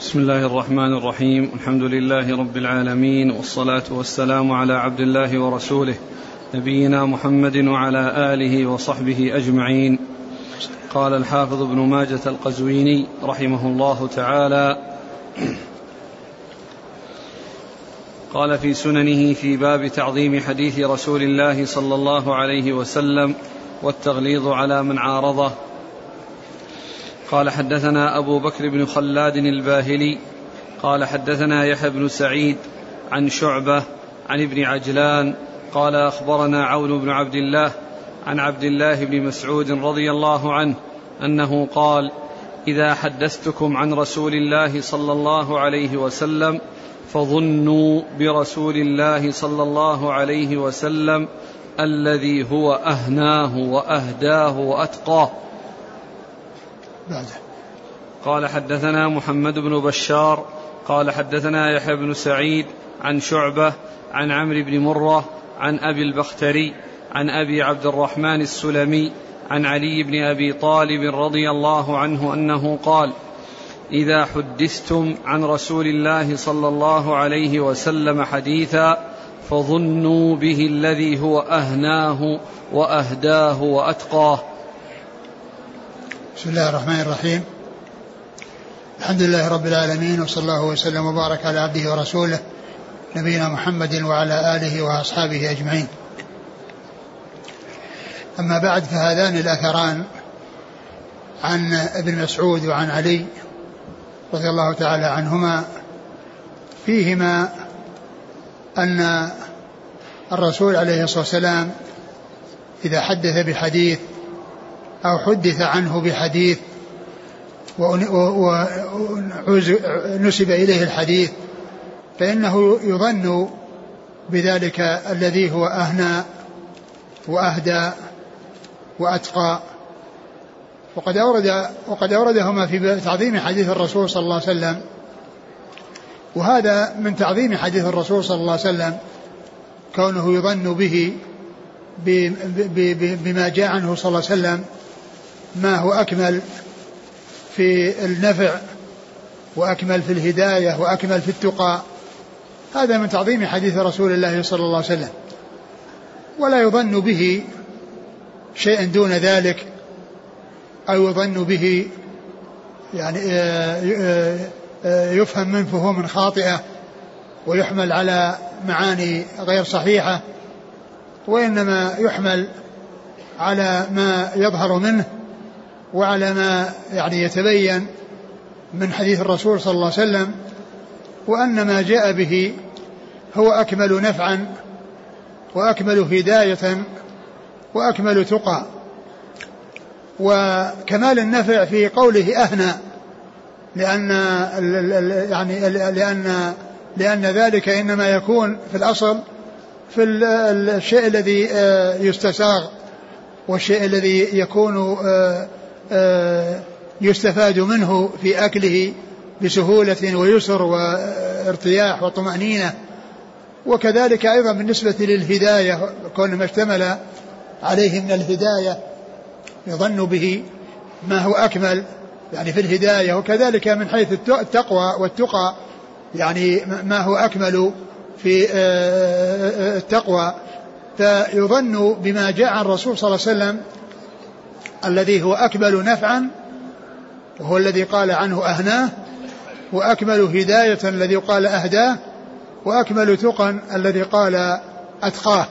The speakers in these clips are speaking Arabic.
بسم الله الرحمن الرحيم الحمد لله رب العالمين والصلاة والسلام على عبد الله ورسوله نبينا محمد وعلى آله وصحبه أجمعين قال الحافظ ابن ماجة القزويني رحمه الله تعالى قال في سننه في باب تعظيم حديث رسول الله صلى الله عليه وسلم والتغليظ على من عارضه قال حدثنا أبو بكر بن خلاد الباهلي قال حدثنا يحيى بن سعيد عن شعبة عن ابن عجلان قال أخبرنا عون بن عبد الله عن عبد الله بن مسعود رضي الله عنه أنه قال إذا حدثتكم عن رسول الله صلى الله عليه وسلم فظنوا برسول الله صلى الله عليه وسلم الذي هو أهناه وأهداه وأتقاه بعده. قال حدثنا محمد بن بشار قال حدثنا يحيى بن سعيد عن شعبة عن عمرو بن مرة عن أبي البختري عن أبي عبد الرحمن السلمي عن علي بن أبي طالب رضي الله عنه أنه قال إذا حدثتم عن رسول الله صلى الله عليه وسلم حديثا فظنوا به الذي هو أهناه وأهداه وأتقاه بسم الله الرحمن الرحيم. الحمد لله رب العالمين وصلى الله وسلم وبارك على عبده ورسوله نبينا محمد وعلى آله وأصحابه أجمعين. أما بعد فهذان الأثران عن ابن مسعود وعن علي رضي الله تعالى عنهما فيهما أن الرسول عليه الصلاة والسلام إذا حدث بحديث أو حدث عنه بحديث ونسب إليه الحديث فإنه يظن بذلك الذي هو أهنى وأهدى وأتقى. وقد أورد وقد أوردهما في تعظيم حديث الرسول صلى الله عليه وسلم. وهذا من تعظيم حديث الرسول صلى الله عليه وسلم كونه يظن به بما جاء عنه صلى الله عليه وسلم ما هو أكمل في النفع وأكمل في الهداية وأكمل في التقى. هذا من تعظيم حديث رسول الله صلى الله عليه وسلم. ولا يظن به شيء دون ذلك أو يظن به يعني آه، آه، آه، يفهم من فهوم خاطئة ويحمل على معاني غير صحيحة وإنما يحمل على ما يظهر منه وعلى ما يعني يتبين من حديث الرسول صلى الله عليه وسلم وأن ما جاء به هو أكمل نفعا وأكمل هداية وأكمل تقى. وكمال النفع في قوله أهنى لأن يعني لأن لأن ذلك إنما يكون في الأصل في الشيء الذي آه، يستساغ والشيء الذي يكون آه، يستفاد منه في أكله بسهولة ويسر وارتياح وطمأنينة. وكذلك أيضا بالنسبة للهداية كون ما اشتمل عليه من الهداية يظن به ما هو أكمل يعني في الهداية. وكذلك من حيث التقوى والتقى يعني ما هو أكمل في آه، آه، التقوى. فيظن بما جاء عن الرسول صلى الله عليه وسلم الذي هو أكمل نفعا وهو الذي قال عنه أهناه وأكمل هداية الذي قال أهداه وأكمل تقا الذي قال أتقاه.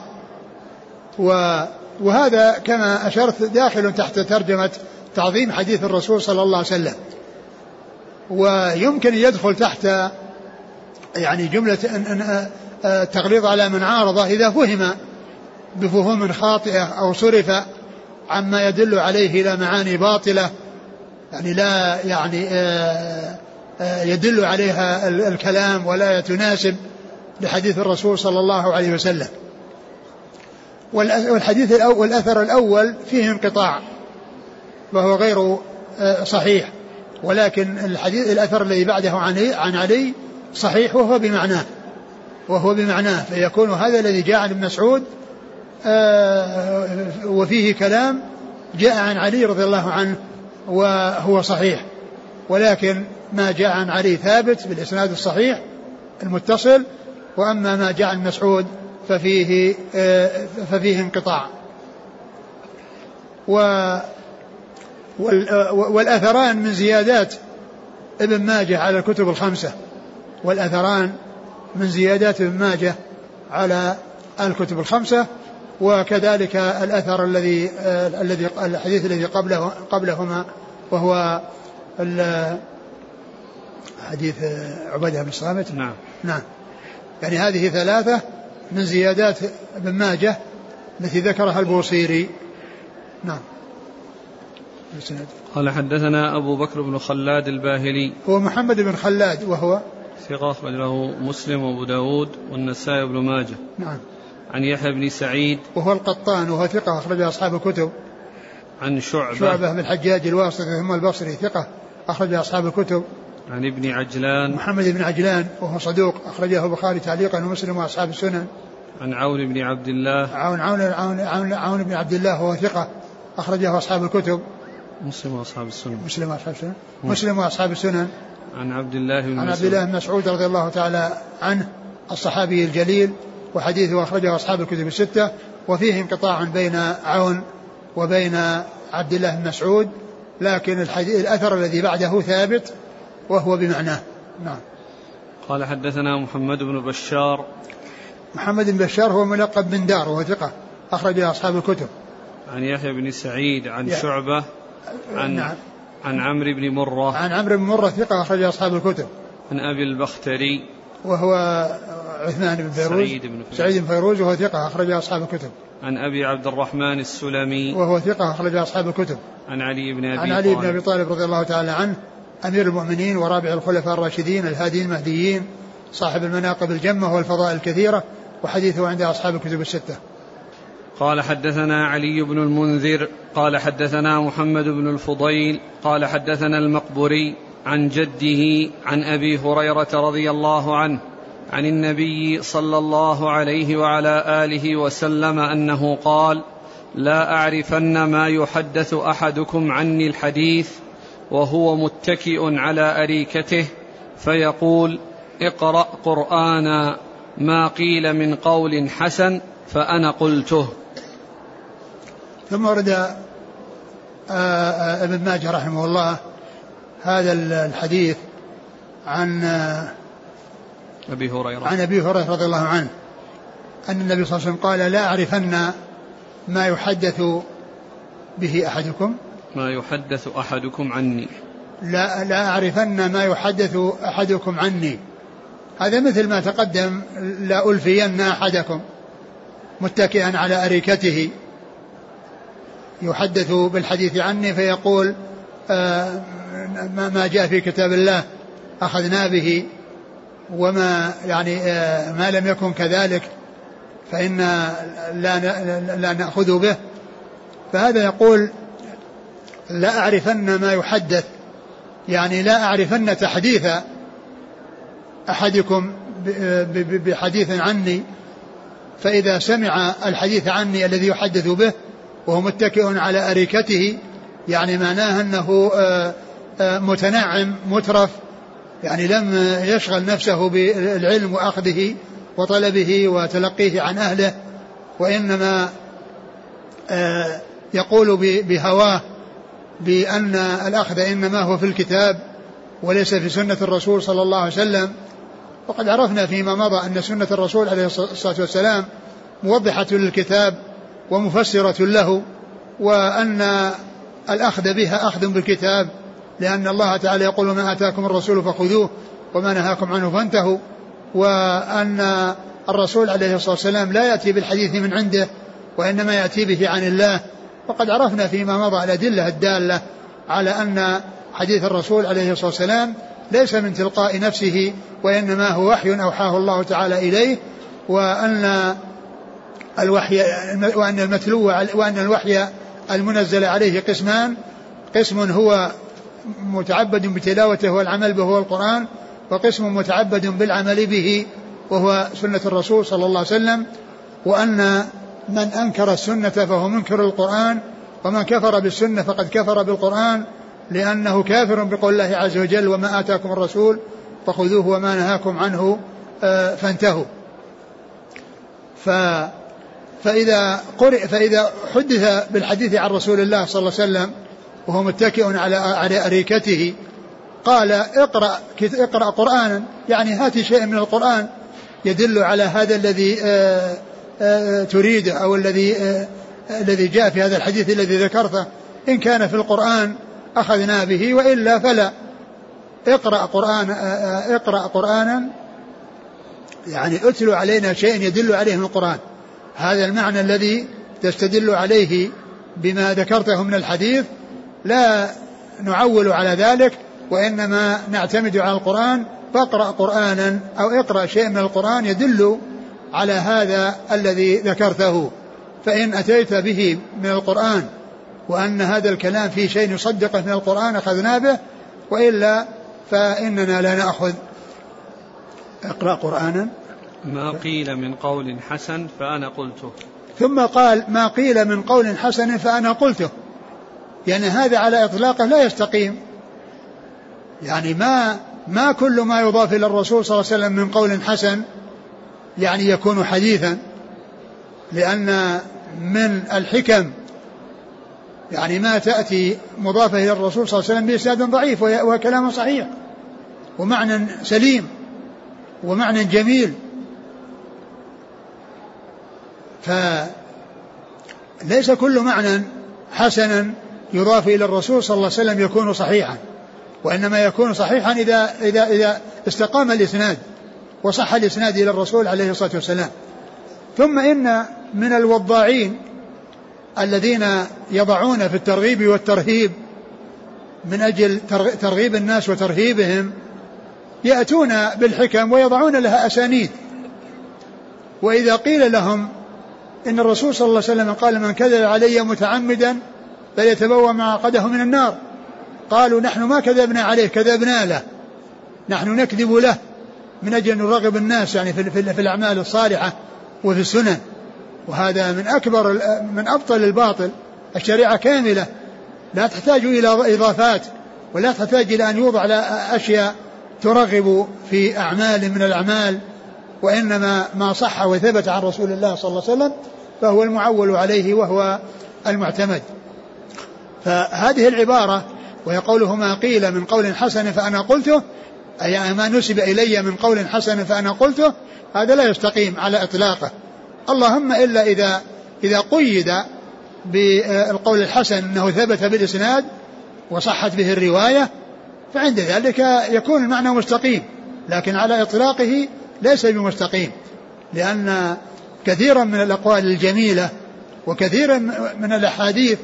وهذا كما أشرت داخل تحت ترجمة تعظيم حديث الرسول صلى الله عليه وسلم. ويمكن يدخل تحت يعني جملة التغليظ على من عارضه إذا فهم بفهوم خاطئة أو صرف عما يدل عليه إلى معاني باطلة. يعني لا يعني آه، آه، يدل عليها الكلام ولا تناسب لحديث الرسول صلى الله عليه وسلم. والحديث الأول والأثر الأول فيه انقطاع وهو غير آه، صحيح. ولكن الحديث الأثر الذي بعده عن عن علي صحيح وهو بمعناه وهو بمعناه. فيكون هذا الذي جاء عن ابن مسعود وفيه كلام جاء عن علي رضي الله عنه وهو صحيح. ولكن ما جاء عن علي ثابت بالإسناد الصحيح المتصل وأما ما جاء عن مسعود ففيه آه، ففيه انقطاع. و والأثران من زيادات ابن ماجه على الكتب الخمسة والأثران من زيادات ابن ماجه على الكتب الخمسة وكذلك الأثر الذي الذي الحديث الذي قبله قبلهما وهو حديث عبادة بن الصامت نعم. نعم. يعني هذه ثلاثة من زيادات ابن ماجه التي ذكرها البوصيري. نعم. قال حدثنا أبو بكر بن خلاد الباهلي. هو محمد بن خلاد وهو ثقة أخرج له مسلم وأبو داود والنسائي بن ماجه. نعم. عن يحيى بن سعيد وهو القطان وهو ثقة أخرج أصحاب الكتب. عن شعبة شعبة بن الحجاج الواسطي ثم البصري ثقة أخرج أصحاب الكتب. عن ابن عجلان محمد بن عجلان وهو صدوق أخرجه البخاري تعليقا ومسلم وأصحاب السنن. عن عون بن عبد الله عون عون عون عون, عون بن عبد الله وهو ثقة أخرجه أصحاب الكتب. مسلم وأصحاب السنن. مسلم وأصحاب السنن. مسلم وأصحاب السنن. عن عبد الله بن عن عبد الله بن مسعود رضي الله تعالى عنه الصحابي الجليل وحديثه أخرجه أصحاب الكتب الستة وفيه انقطاع بين عون وبين عبد الله بن مسعود لكن الحديث الأثر الذي بعده ثابت وهو بمعناه. نعم. قال حدثنا محمد بن بشار. محمد بن بشار هو ملقب بن دار وهو ثقة أخرج أصحاب الكتب. عن يحيى بن سعيد عن شعبة عن نعم. عن عمرو بن مرة. عن عمرو بن مرة ثقة أخرج أصحاب الكتب. عن أبي البختري. وهو عثمان بن فيروز سعيد بن فيروز, سعيد بن فيروز وهو ثقة أخرج أصحاب الكتب. عن أبي عبد الرحمن السلمي. وهو ثقة أخرج أصحاب الكتب. عن علي بن أبي عن علي بن أبي طالب رضي الله تعالى عنه أمير المؤمنين ورابع الخلفاء الراشدين الهاديين المهديين صاحب المناقب الجمة والفضائل الكثيرة وحديثه عند أصحاب الكتب الستة. قال حدثنا علي بن المنذر قال حدثنا محمد بن الفضيل قال حدثنا المقبري عن جده عن أبي هريرة رضي الله عنه عن النبي صلى الله عليه وعلى آله وسلم أنه قال لا أعرفن ما يحدث أحدكم عني الحديث وهو متكئ على أريكته فيقول اقرأ قرانا ما قيل من قول حسن فأنا قلته. ثم ورد آه، آه، ابن ماجه رحمه الله هذا الحديث عن أبي هريرة. عن أبي هريرة رضي الله عنه أن النبي صلى الله عليه وسلم قال لا أعرفن ما يحدث به أحدكم. ما يحدث أحدكم عني. لا لا أعرفن ما يحدث أحدكم عني. هذا مثل ما تقدم لا ألفين أحدكم متكئا على أريكته. يحدث بالحديث عني فيقول آه ما جاء في كتاب الله أخذنا به. وما يعني آه ما لم يكن كذلك فإن لا لا نأخذ به. فهذا يقول لا أعرفن ما يحدث يعني لا أعرفن تحديث أحدكم بحديث عني فإذا سمع الحديث عني الذي يحدث به وهو متكئ على أريكته يعني معناه أنه آه، آه، متنعم مترف يعني لم يشغل نفسه بالعلم وأخذه وطلبه وتلقيه عن أهله وإنما آه، يقول بهواه بأن الأخذ إنما هو في الكتاب وليس في سنة الرسول صلى الله عليه وسلم. وقد عرفنا فيما مضى أن سنة الرسول عليه الصلاة والسلام موضحة للكتاب ومفسرة له وأن الأخذ بها أخذ بالكتاب لأن الله تعالى يقول ما آتاكم الرسول فخذوه وما نهاكم عنه فانتهوا. وأن الرسول عليه الصلاة والسلام لا يأتي بالحديث من عنده وإنما يأتي به عن الله. وقد عرفنا فيما مضى الأدلة الدالة على أن حديث الرسول عليه الصلاة والسلام ليس من تلقاء نفسه وإنما هو وحي أوحاه الله تعالى إليه وأن الوحي وأن المتلو وأن الوحي المنزل عليه قسمان قسم هو متعبد بتلاوته والعمل به هو القرآن وقسم متعبد بالعمل به وهو سنة الرسول صلى الله عليه وسلم وأن من أنكر السنة فهو منكر القرآن ومن كفر بالسنة فقد كفر بالقرآن لأنه كافر بقول الله عز وجل وما آتاكم الرسول فخذوه وما نهاكم عنه آه، فانتهوا. ف فإذا قرئ فإذا حدث بالحديث عن رسول الله صلى الله عليه وسلم وهو متكئ على على أريكته. قال اقرأ اقرأ قرآنا. يعني هات شيء من القرآن يدل على هذا الذي آه، آه، تريده أو الذي الذي جاء في هذا الحديث الذي ذكرته. إن كان في القرآن أخذنا به وإلا فلا. اقرأ قرآن اقرأ قرآنا. يعني اتلو علينا شيء يدل عليه من القرآن. هذا المعنى الذي تستدل عليه بما ذكرته من الحديث. لا نعول على ذلك وإنما نعتمد على القرآن. فاقرأ قرآنا أو اقرأ شيء من القرآن يدل على هذا الذي ذكرته. فإن أتيت به من القرآن وأن هذا الكلام فيه شيء يصدقه من القرآن أخذنا به وإلا فإننا لا نأخذ. اقرأ قرآنا. ما قيل من قول حسن فأنا قلته. ثم قال ما قيل من قول حسن فأنا قلته. يعني هذا على إطلاقه لا يستقيم. يعني ما ما كل ما يضاف إلى الرسول صلى الله عليه وسلم من قول حسن يعني يكون حديثا لأن من الحكم يعني ما تأتي مضافة إلى الرسول صلى الله عليه وسلم بإسناد ضعيف وكلام صحيح ومعنى سليم ومعنى جميل. فليس كل معنى حسنا يضاف إلى الرسول صلى الله عليه وسلم يكون صحيحا وإنما يكون صحيحا إذا إذا إذا استقام الإسناد وصح الإسناد إلى الرسول عليه الصلاة والسلام. ثم إن من الوضاعين الذين يضعون في الترغيب والترهيب من أجل ترغيب الناس وترهيبهم يأتون بالحكم ويضعون لها أسانيد. وإذا قيل لهم إن الرسول صلى الله عليه وسلم قال من كذب علي متعمدا فليتبوأ معقده من النار. قالوا نحن ما كذبنا عليه كذبنا له. نحن نكذب له من أجل أن نرغب الناس يعني في, في, في الأعمال الصالحة وفي السنن. وهذا من أكبر من أبطل الباطل. الشريعة كاملة. لا تحتاج إلى إضافات ولا تحتاج إلى أن يوضع أشياء ترغب في أعمال من الأعمال. وإنما ما صح وثبت عن رسول الله صلى الله عليه وسلم فهو المعول عليه وهو المعتمد. فهذه العبارة وهي قوله ما قيل من قول حسن فأنا قلته أي ما نسب إلي من قول حسن فأنا قلته هذا لا يستقيم على إطلاقه. اللهم إلا إذا إذا قيد بالقول الحسن أنه ثبت بالإسناد وصحت به الرواية فعند ذلك يكون المعنى مستقيم لكن على إطلاقه ليس بمستقيم لأن كثيرا من الأقوال الجميلة وكثيرا من الأحاديث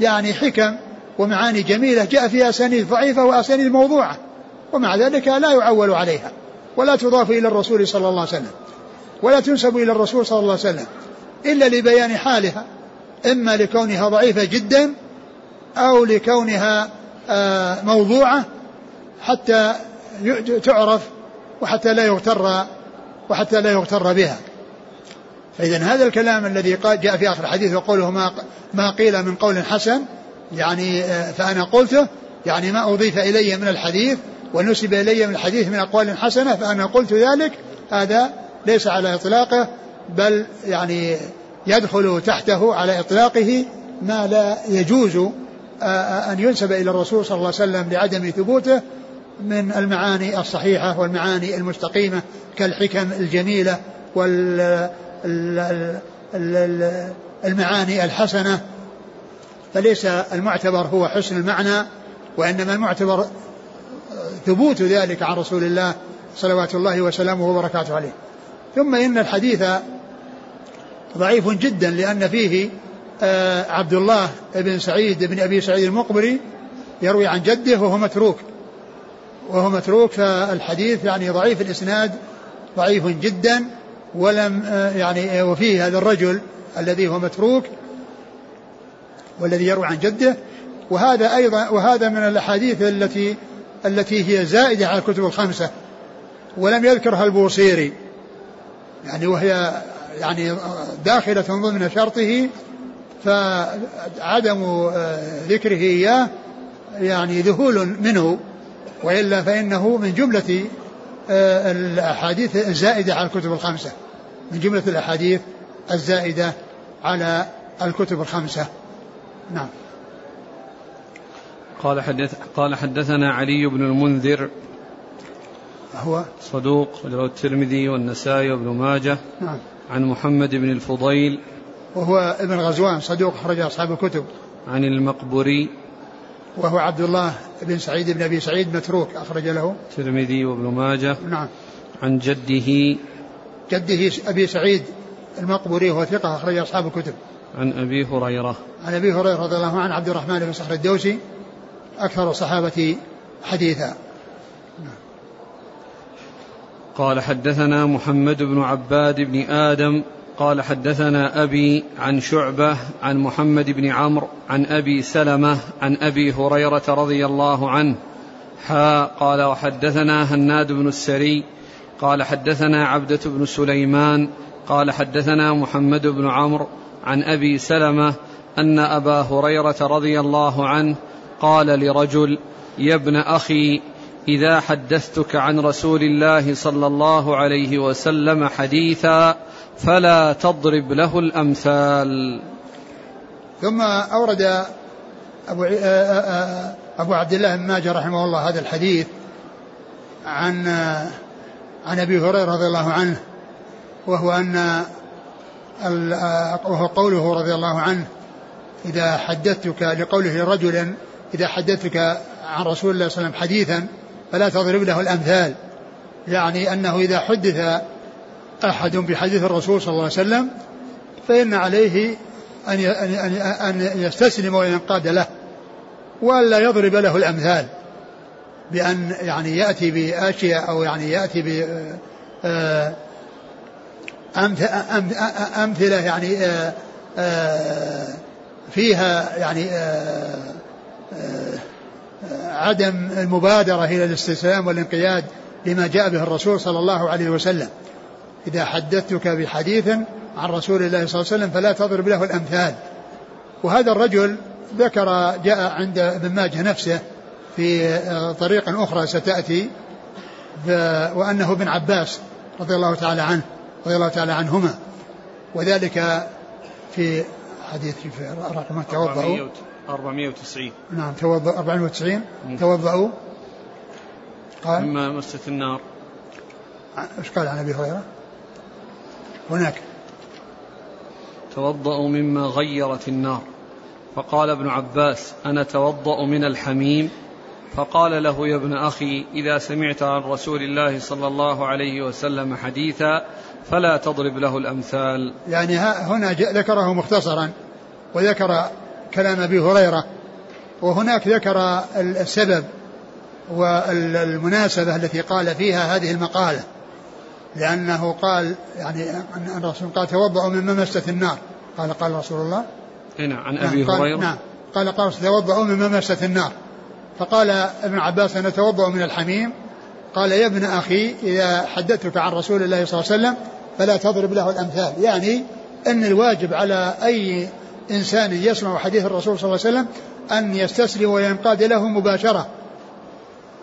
يعني حكم ومعاني جميلة جاء فيها أسانيد ضعيفة وأسانيد موضوعة ومع ذلك لا يعول عليها ولا تضاف إلى الرسول صلى الله عليه وسلم ولا تنسب إلى الرسول صلى الله عليه وسلم إلا لبيان حالها إما لكونها ضعيفة جدا أو لكونها آه، موضوعة حتى تعرف وحتى لا يغتر وحتى لا يغتر بها. فإذا هذا الكلام الذي جاء في آخر الحديث وقوله ما ما قيل من قول حسن يعني آه، فأنا قلته يعني ما أضيف إلي من الحديث ونسب إلي من الحديث من أقوال حسنة فأنا قلت ذلك هذا ليس على إطلاقه بل يعني يدخل تحته على إطلاقه ما لا يجوز آه، آه، أن ينسب إلى الرسول صلى الله عليه وسلم لعدم ثبوته من المعاني الصحيحة والمعاني المستقيمة كالحكم الجميلة والمعاني الحسنة فليس المعتبر هو حسن المعنى وإنما المعتبر ثبوت ذلك عن رسول الله صلوات الله وسلامه وبركاته عليه. ثم إن الحديث ضعيف جدا لأن فيه آه، عبد الله بن سعيد بن أبي سعيد المقبري يروي عن جده وهو متروك. وهو متروك فالحديث يعني ضعيف الإسناد ضعيف جدا. ولم آه، يعني آه، وفيه هذا الرجل الذي هو متروك والذي يروي عن جده وهذا أيضا وهذا من الأحاديث التي التي هي زائدة على الكتب الخمسة ولم يذكرها البوصيري. يعني وهي يعني داخلة ضمن شرطه فعدم آه، ذكره إياه يعني ذهول منه وإلا فإنه من جملة آه، الأحاديث الزائدة على الكتب الخمسة. من جملة الأحاديث الزائدة على الكتب الخمسة. نعم. قال حدث قال حدثنا علي بن المنذر. هو؟ صدوق له الترمذي والنسائي وابن ماجه. نعم. عن محمد بن الفضيل. وهو ابن غزوان صدوق أخرج أصحاب الكتب. عن المقبري وهو عبد الله بن سعيد بن أبي سعيد متروك أخرج له. الترمذي وابن ماجه. نعم. عن جده. جده أبي سعيد المقبري وهو ثقة أخرج أصحاب الكتب. عن أبي هريرة. عن أبي هريرة رضي الله عنه عبد الرحمن بن صخر الدوسي أكثر الصحابة حديثا. قال حدثنا محمد بن عباد بن آدم قال حدثنا أبي عن شعبة عن محمد بن عمرو عن أبي سلمة عن أبي هريرة رضي الله عنه. حا قال وحدثنا هناد بن السري قال حدثنا عبدة بن سليمان قال حدثنا محمد بن عمرو عن أبي سلمة أن أبا هريرة رضي الله عنه قال لرجل يا ابن أخي إذا حدثتك عن رسول الله صلى الله عليه وسلم حديثا فلا تضرب له الأمثال. ثم أورد أبو, آه، آه، آه، أبو عبد الله بن ماجه رحمه الله هذا الحديث عن عن أبي هريرة رضي الله عنه وهو أن وهو قوله رضي الله عنه إذا حدثتك لقوله لرجل إذا حدثتك عن رسول الله صلى الله عليه وسلم حديثا فلا تضرب له الأمثال. يعني أنه إذا حدث أحد بحديث الرسول صلى الله عليه وسلم فإن عليه أن أن يستسلم وينقاد له وألا يضرب له الأمثال بأن يعني يأتي بأشياء أو يعني يأتي ب آه، أمثلة يعني آه، آه، فيها يعني عدم المبادرة إلى الاستسلام والانقياد لما جاء به الرسول صلى الله عليه وسلم. إذا حدثتك بحديث عن رسول الله صلى الله عليه وسلم فلا تضرب له الأمثال. وهذا الرجل ذكر جاء عند ابن ماجه نفسه في طريق أخرى ستأتي وأنه ابن عباس رضي الله تعالى عنه رضي الله تعالى عنهما. وذلك في حديث في رقم توضأوا. 490 نعم توضأ 490 توضأوا. قال مما مست النار. إيش قال عن أبي هريرة؟ هناك. توضأوا مما غيرت النار. فقال ابن عباس أنا توضأ من الحميم؟ فقال له يا ابن أخي إذا سمعت عن رسول الله صلى الله عليه وسلم حديثا فلا تضرب له الأمثال. يعني هنا ذكره مختصرا وذكر كلام أبي هريرة وهناك ذكر السبب والمناسبة التي قال فيها هذه المقالة. لأنه قال يعني أن الرسول قال توضأوا مما مست النار. قال قال رسول الله. نعم عن أبي نعم هريرة. نعم. قال قال توضأوا مما مست النار. فقال ابن عباس أنا توضأ من الحميم. قال يا ابن أخي إذا حدثتك عن رسول الله صلى الله عليه وسلم فلا تضرب له الأمثال. يعني أن الواجب على أي إنسان يسمع حديث الرسول صلى الله عليه وسلم أن يستسلم وينقاد له مباشرة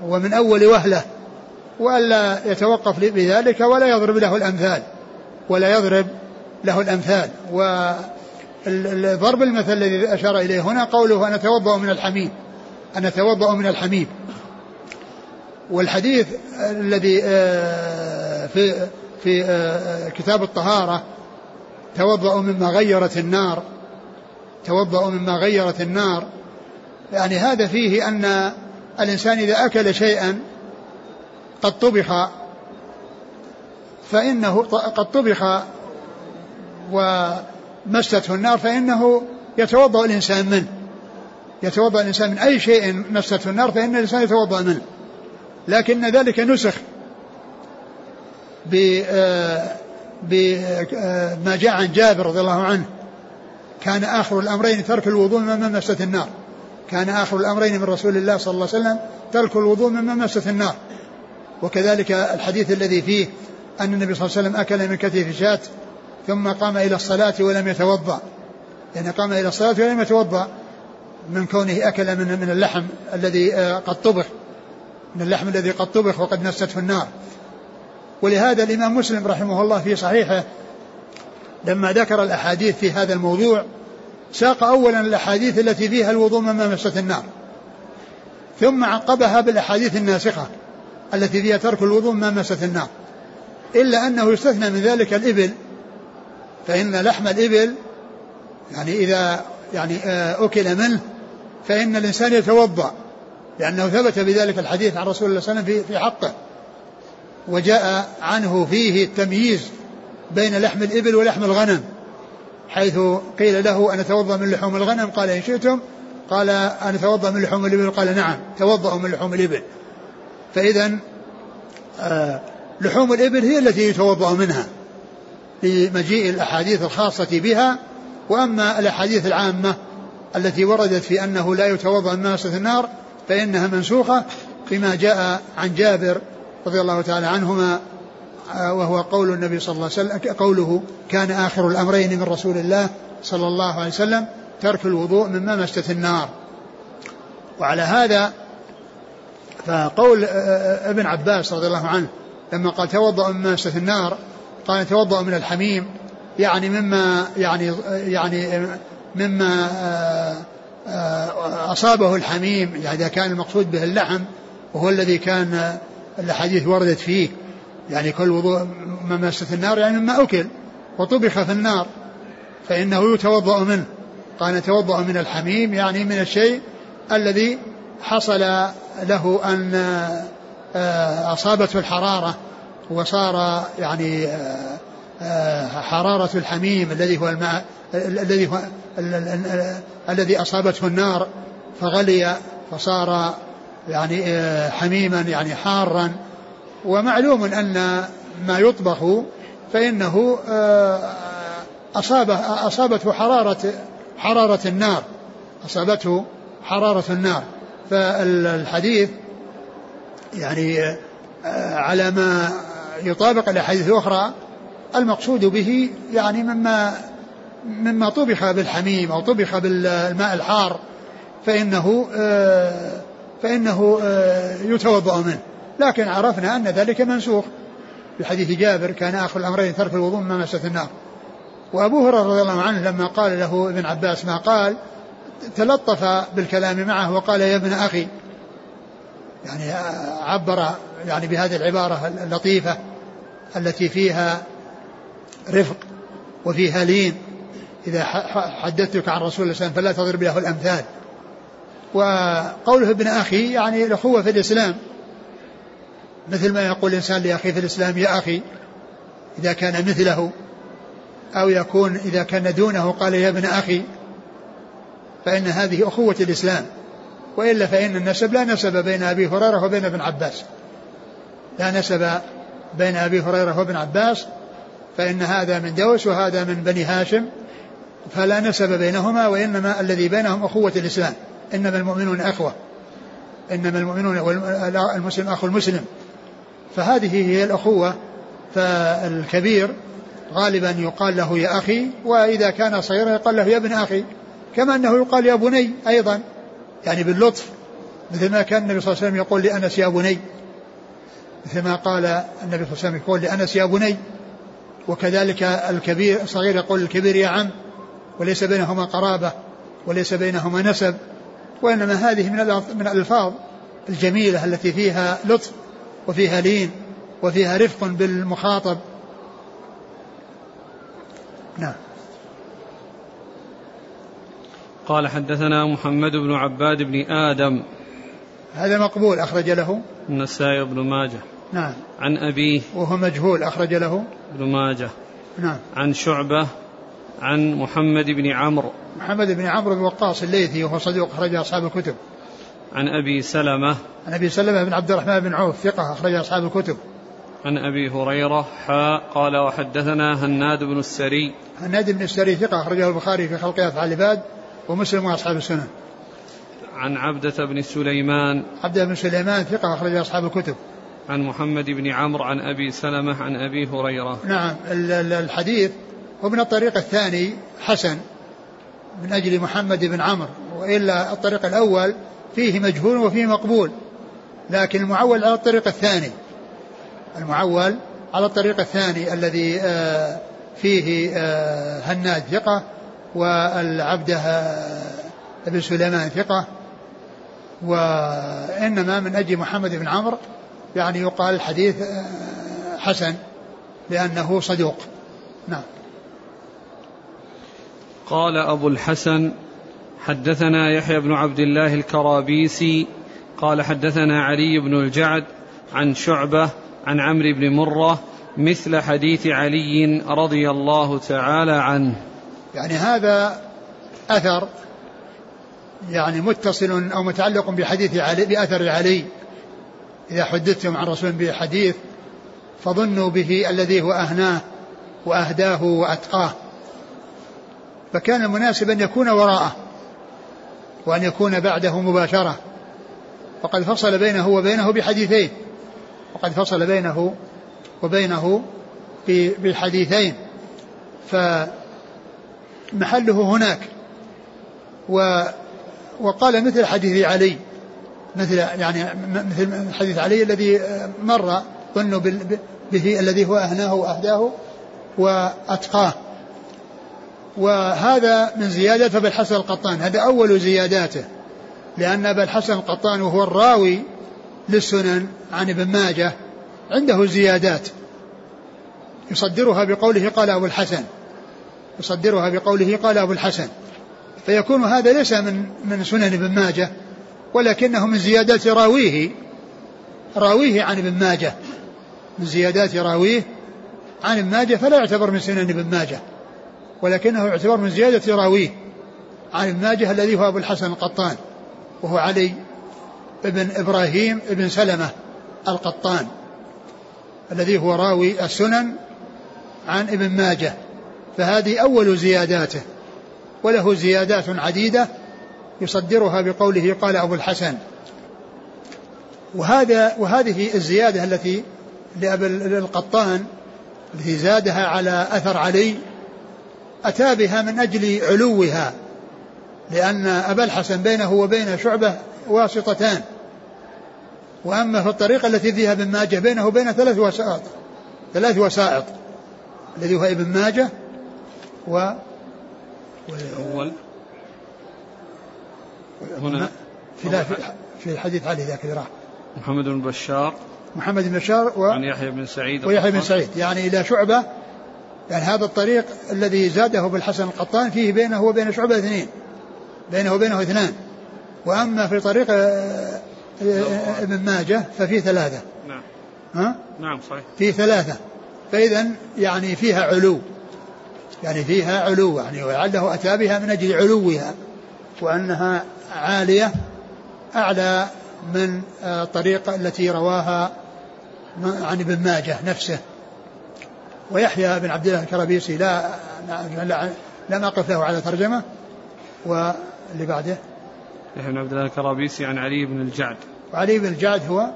ومن أول وهلة. وألا يتوقف بذلك ولا يضرب له الأمثال. ولا يضرب له الأمثال. وضرب المثل الذي أشار إليه هنا قوله أنا أتوضأ من الحميم أنا أتوضأ من الحميم والحديث الذي آه، في في آه، كتاب الطهارة توضأ مما غيرت النار. توضأ مما غيرت النار. يعني هذا فيه أن الإنسان إذا أكل شيئا قد طبخ فإنه قد طبخ ومسته النار فإنه يتوضأ الإنسان منه. يتوضأ الإنسان من أي شيء مسته النار فإن الإنسان يتوضأ منه. لكن ذلك نسخ بما جاء عن جابر رضي الله عنه. كان آخر الأمرين ترك الوضوء مما مست النار. كان آخر الأمرين من رسول الله صلى الله عليه وسلم ترك الوضوء مما مست النار. وكذلك الحديث الذي فيه أن النبي صلى الله عليه وسلم أكل من كتف شاة ثم قام إلى الصلاة ولم يتوضأ. يعني قام إلى الصلاة ولم يتوضأ من كونه أكل من من اللحم الذي آه، قد طبخ. من اللحم الذي قد طبخ وقد نسته النار. ولهذا الإمام مسلم رحمه الله في صحيحه لما ذكر الأحاديث في هذا الموضوع ساق أولا الأحاديث التي فيها الوضوء مما مست النار. ثم عقبها بالأحاديث الناسخة. التي فيها ترك الوضوء مما مست النار. إلا أنه يستثنى من ذلك الإبل. فإن لحم الإبل يعني إذا يعني آه، أكل منه فإن الإنسان يتوضأ. لأنه ثبت بذلك الحديث عن رسول الله صلى الله عليه وسلم في حقه. وجاء عنه فيه التمييز بين لحم الإبل ولحم الغنم. حيث قيل له أن أتوضأ من لحوم الغنم؟ قال إن شئتم. قال أن أتوضأ من لحوم الإبل؟ قال نعم توضأوا من لحوم الإبل. فإذا آه لحوم الإبل هي التي يتوضأ منها لمجيء الأحاديث الخاصة بها. وأما الأحاديث العامة التي وردت في أنه لا يتوضأ من ماسة النار فإنها منسوخة بما جاء عن جابر رضي الله تعالى عنهما آه، وهو قول النبي صلى الله عليه وسلم قوله كان آخر الأمرين من رسول الله صلى الله عليه وسلم ترك الوضوء مما مست النار. وعلى هذا فقول آه، آه، ابن عباس رضي الله عنه لما قال توضأ مما مست النار قال توضأ من الحميم يعني مما يعني يعني مما أصابه الحميم يعني إذا كان المقصود به اللحم وهو الذي كان الأحاديث وردت فيه يعني كل وضوء مماسة النار يعني مما أكل وطبخ في النار فإنه يتوضأ منه. قال يتوضأ من الحميم يعني من الشيء الذي حصل له أن آه، أصابته الحرارة وصار يعني آه، آه، حرارة الحميم الذي هو الماء الذي هو الذي أصابته النار فغلي فصار يعني حميما يعني حارا. ومعلوم أن ما يطبخ فإنه أصابه أصابته حرارة حرارة النار أصابته حرارة النار. فالحديث يعني آه، على ما يطابق الأحاديث الأخرى المقصود به يعني مما مما طبخ بالحميم أو طبخ بالماء الحار فإنه آه، فإنه يتوضأ منه. لكن عرفنا أن ذلك منسوخ. بحديث جابر كان آخر الأمرين ترك الوضوء ما مست النار. وأبو هريرة رضي الله عنه لما قال له ابن عباس ما قال؟ تلطف بالكلام معه وقال يا ابن أخي يعني عبر يعني بهذه العبارة اللطيفة التي فيها رفق وفيها لين إذا حدثتك عن رسول الله صلى الله عليه وسلم فلا تضرب له الأمثال. وقوله ابن أخي يعني الأخوة في الإسلام. مثل ما يقول الإنسان لأخيه في الإسلام يا أخي إذا كان مثله أو يكون إذا كان دونه قال يا ابن أخي. فإن هذه أخوة الإسلام وإلا فإن النسب لا نسب بين أبي هريرة وبين ابن عباس. لا نسب بين أبي هريرة وابن عباس فإن هذا من دوس وهذا من بني هاشم فلا نسب بينهما وإنما الذي بينهم أخوة الإسلام. إنما المؤمنون أخوة. إنما المؤمنون المسلم أخو المسلم. فهذه هي الأخوة فالكبير غالبا يقال له يا أخي وإذا كان صغيرا يقال له يا ابن أخي. كما أنه يقال يا بني أيضا يعني باللطف مثل ما كان النبي صلى الله عليه وسلم يقول لأنس يا بني. مثل ما قال النبي صلى الله عليه وسلم يقول لأنس يا بني. وكذلك الكبير الصغير يقول الكبير يا عم وليس بينهما قرابة وليس بينهما نسب. وإنما هذه من من الألفاظ الجميلة التي فيها لطف وفيها لين وفيها رفق بالمخاطب. نعم. قال حدثنا محمد بن عباد بن آدم. هذا مقبول أخرج له. النسائي بن ماجه. نعم. عن أبيه. وهو مجهول أخرج له. ابن ماجه. نعم. عن شعبة. عن محمد بن عمرو. محمد بن عمرو بن وقاص الليثي وهو صديق أخرج أصحاب الكتب. عن أبي سلمة. عن أبي سلمة بن عبد الرحمن بن عوف ثقة أخرج أصحاب الكتب. عن أبي هريرة. حاء قال وحدثنا هناد بن السري. هناد بن السري ثقة أخرجه البخاري في خلق أفعال العباد. ومسلم وأصحاب السنن عن عبدة بن سليمان. عبدة بن سليمان ثقة أخرج أصحاب الكتب. عن محمد بن عمرو عن أبي سلمة عن أبي هريرة. نعم الحديث ومن الطريق الثاني حسن من أجل محمد بن عمرو وإلا الطريق الأول فيه مجهول وفيه مقبول لكن المعول على الطريق الثاني. المعول على الطريق الثاني الذي آه، فيه آه، هناد ثقة والعبده ابن سليمان ثقة وإنما من أجل محمد بن عمرو يعني يقال الحديث آه، حسن لأنه صدوق. نعم. قال أبو الحسن حدثنا يحيى بن عبد الله الكرابيسي قال حدثنا علي بن الجعد عن شعبة عن عمرو بن مرة مثل حديث علي رضي الله تعالى عنه. يعني هذا أثر يعني متصل أو متعلق بحديث علي بأثر علي. إذا حدثتم عن رسول بحديث فظنوا به الذي هو أهناه وأهداه وأتقاه. فكان المناسب أن يكون وراءه وأن يكون بعده مباشرة. وقد فصل بينه وبينه بحديثين. وقد فصل بينه وبينه بالحديثين فمحله هناك. و وقال مثل حديث علي مثل يعني مثل حديث علي الذي مر ظنوا به الذي هو أهناه وأهداه وأتقاه. وهذا من زيادة أبي الحسن القطان هذا أول زياداته. لأن أبا الحسن القطان وهو الراوي للسنن عن ابن ماجه عنده زيادات. يصدرها بقوله قال أبو الحسن. يصدرها بقوله قال أبو الحسن. فيكون هذا ليس من من سنن ابن ماجه ولكنه من زيادات راويه راويه عن ابن ماجه. من زيادات راويه عن ابن ماجه فلا يعتبر من سنن ابن ماجه ولكنه يعتبر من زيادة راويه عن ابن ماجه الذي هو أبو الحسن القطان وهو علي بن إبراهيم بن سلمة القطان الذي هو راوي السنن عن ابن ماجه. فهذه أول زياداته وله زيادات عديدة يصدرها بقوله قال أبو الحسن. وهذا وهذه الزيادة التي لأبي القطان التي زادها على أثر علي أتى بها من أجل علوها لأن أبا الحسن بينه وبين شعبة واسطتان. وأما في الطريقة التي فيها ابن ماجه بينه وبين ثلاث وسائط ثلاث وسائط الذي هو ابن ماجه و هنا في في حديث علي ذاك اللي راح. محمد بن بشار. محمد بن بشار و عن يحيى بن سعيد. ويحيى بن سعيد. يعني إلى شعبة يعني هذا الطريق الذي زاده بالحسن القطان فيه بينه وبين شعبة اثنين. بينه وبينه اثنان. وأما في طريق آه، آه، ابن ماجه ففي ثلاثة. نعم. ها؟ نعم صحيح. في ثلاثة. فإذا يعني فيها علو. يعني فيها علو يعني ولعله أتى بها من أجل علوها وأنها عالية أعلى من الطريقة التي رواها عن ابن ماجه نفسه. ويحيى بن عبد الله الكرابيسي لا لا لم أقف له على ترجمة. واللي بعده؟ يحيى بن عبد الله الكرابيسي عن علي بن الجعد. وعلي بن الجعد هو؟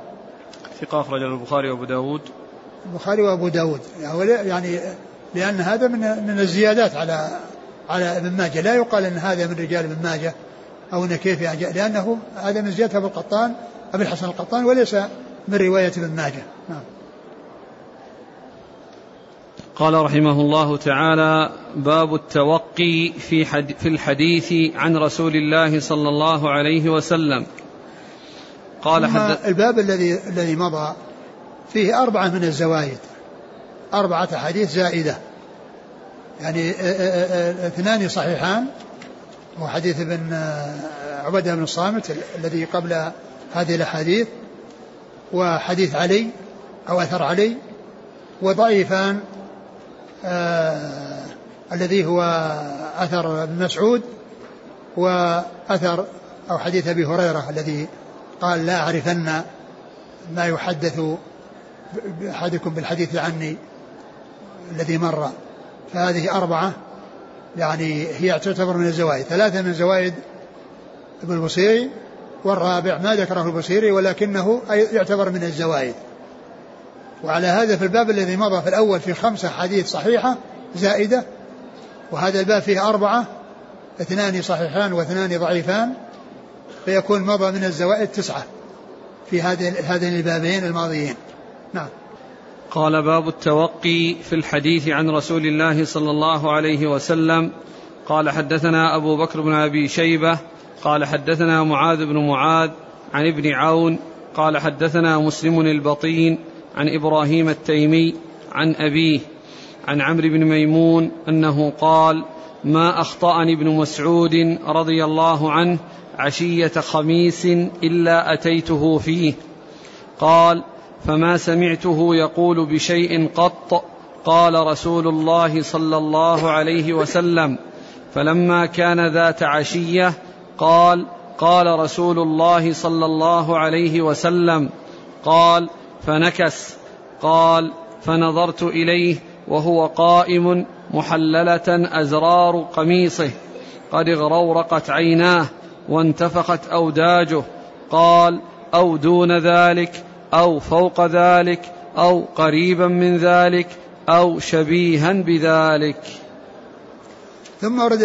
ثقة أخرج البخاري وأبو داود. البخاري وأبو داود. يعني لأن هذا من من الزيادات على على ابن ماجه. لا يقال أن هذا من رجال ابن ماجه أو أن كيف لأنه هذا من زيادة أبو القطان أبي الحسن القطان وليس من رواية ابن ماجه. نعم. قال رحمه الله تعالى باب التوقي في حد في الحديث عن رسول الله صلى الله عليه وسلم. قال حد الباب الذي الذي مضى فيه أربعة من الزوايد. أربعة أحاديث زائدة. يعني اثنان صحيحان. هو حديث ابن عبدة بن الصامت الذي قبل هذه الأحاديث. وحديث علي أو أثر علي. وضعيفان آه الذي هو أثر ابن مسعود. وأثر أو حديث أبي هريرة الذي قال لا أعرفن ما يحدث أحدكم بالحديث عني. الذي مر. فهذه أربعة يعني هي تعتبر من الزوائد. ثلاثة من زوائد ابن البصيري والرابع ما ذكره البصيري ولكنه يعتبر من الزوائد. وعلى هذا في الباب الذي مضى في الأول في خمسة حديث صحيحة زائدة وهذا الباب فيه أربعة اثنان صحيحان واثنان ضعيفان فيكون مضى من الزوائد تسعة في هذين البابين الماضيين. نعم. قال باب التوقي في الحديث عن رسول الله صلى الله عليه وسلم. قال حدثنا أبو بكر بن أبي شيبة قال حدثنا معاذ بن معاذ عن ابن عون قال حدثنا مسلم البطين عن إبراهيم التيمي عن أبيه عن عمرو بن ميمون أنه قال ما أخطأني ابن مسعود رضي الله عنه عشية خميس إلا أتيته فيه. قال فما سمعته يقول بشيء قط قال رسول الله صلى الله عليه وسلم فلما كان ذات عشية قال قال رسول الله صلى الله عليه وسلم قال فنكس قال فنظرت إليه وهو قائم محللة أزرار قميصه قد اغرورقت عيناه وانتفخت أوداجه قال أو دون ذلك أو فوق ذلك أو قريبا من ذلك أو شبيها بذلك. ثم ورد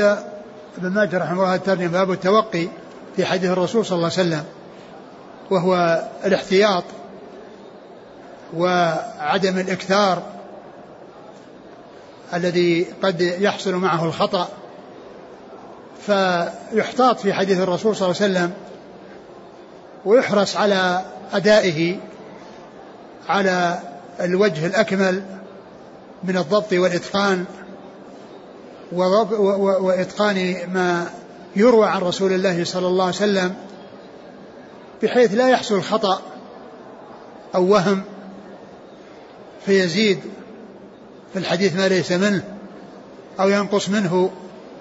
ابن ماجه رحمه الله الترجمه باب التوقي في حديث الرسول صلى الله عليه وسلم وهو الاحتياط وعدم الإكثار الذي قد يحصل معه الخطأ. فيحتاط في حديث الرسول صلى الله عليه وسلم ويحرص على أدائه على الوجه الأكمل من الضبط والإتقان وإتقان ما يروى عن رسول الله صلى الله عليه وسلم بحيث لا يحصل خطأ أو وهم فيزيد في الحديث ما ليس منه أو ينقص منه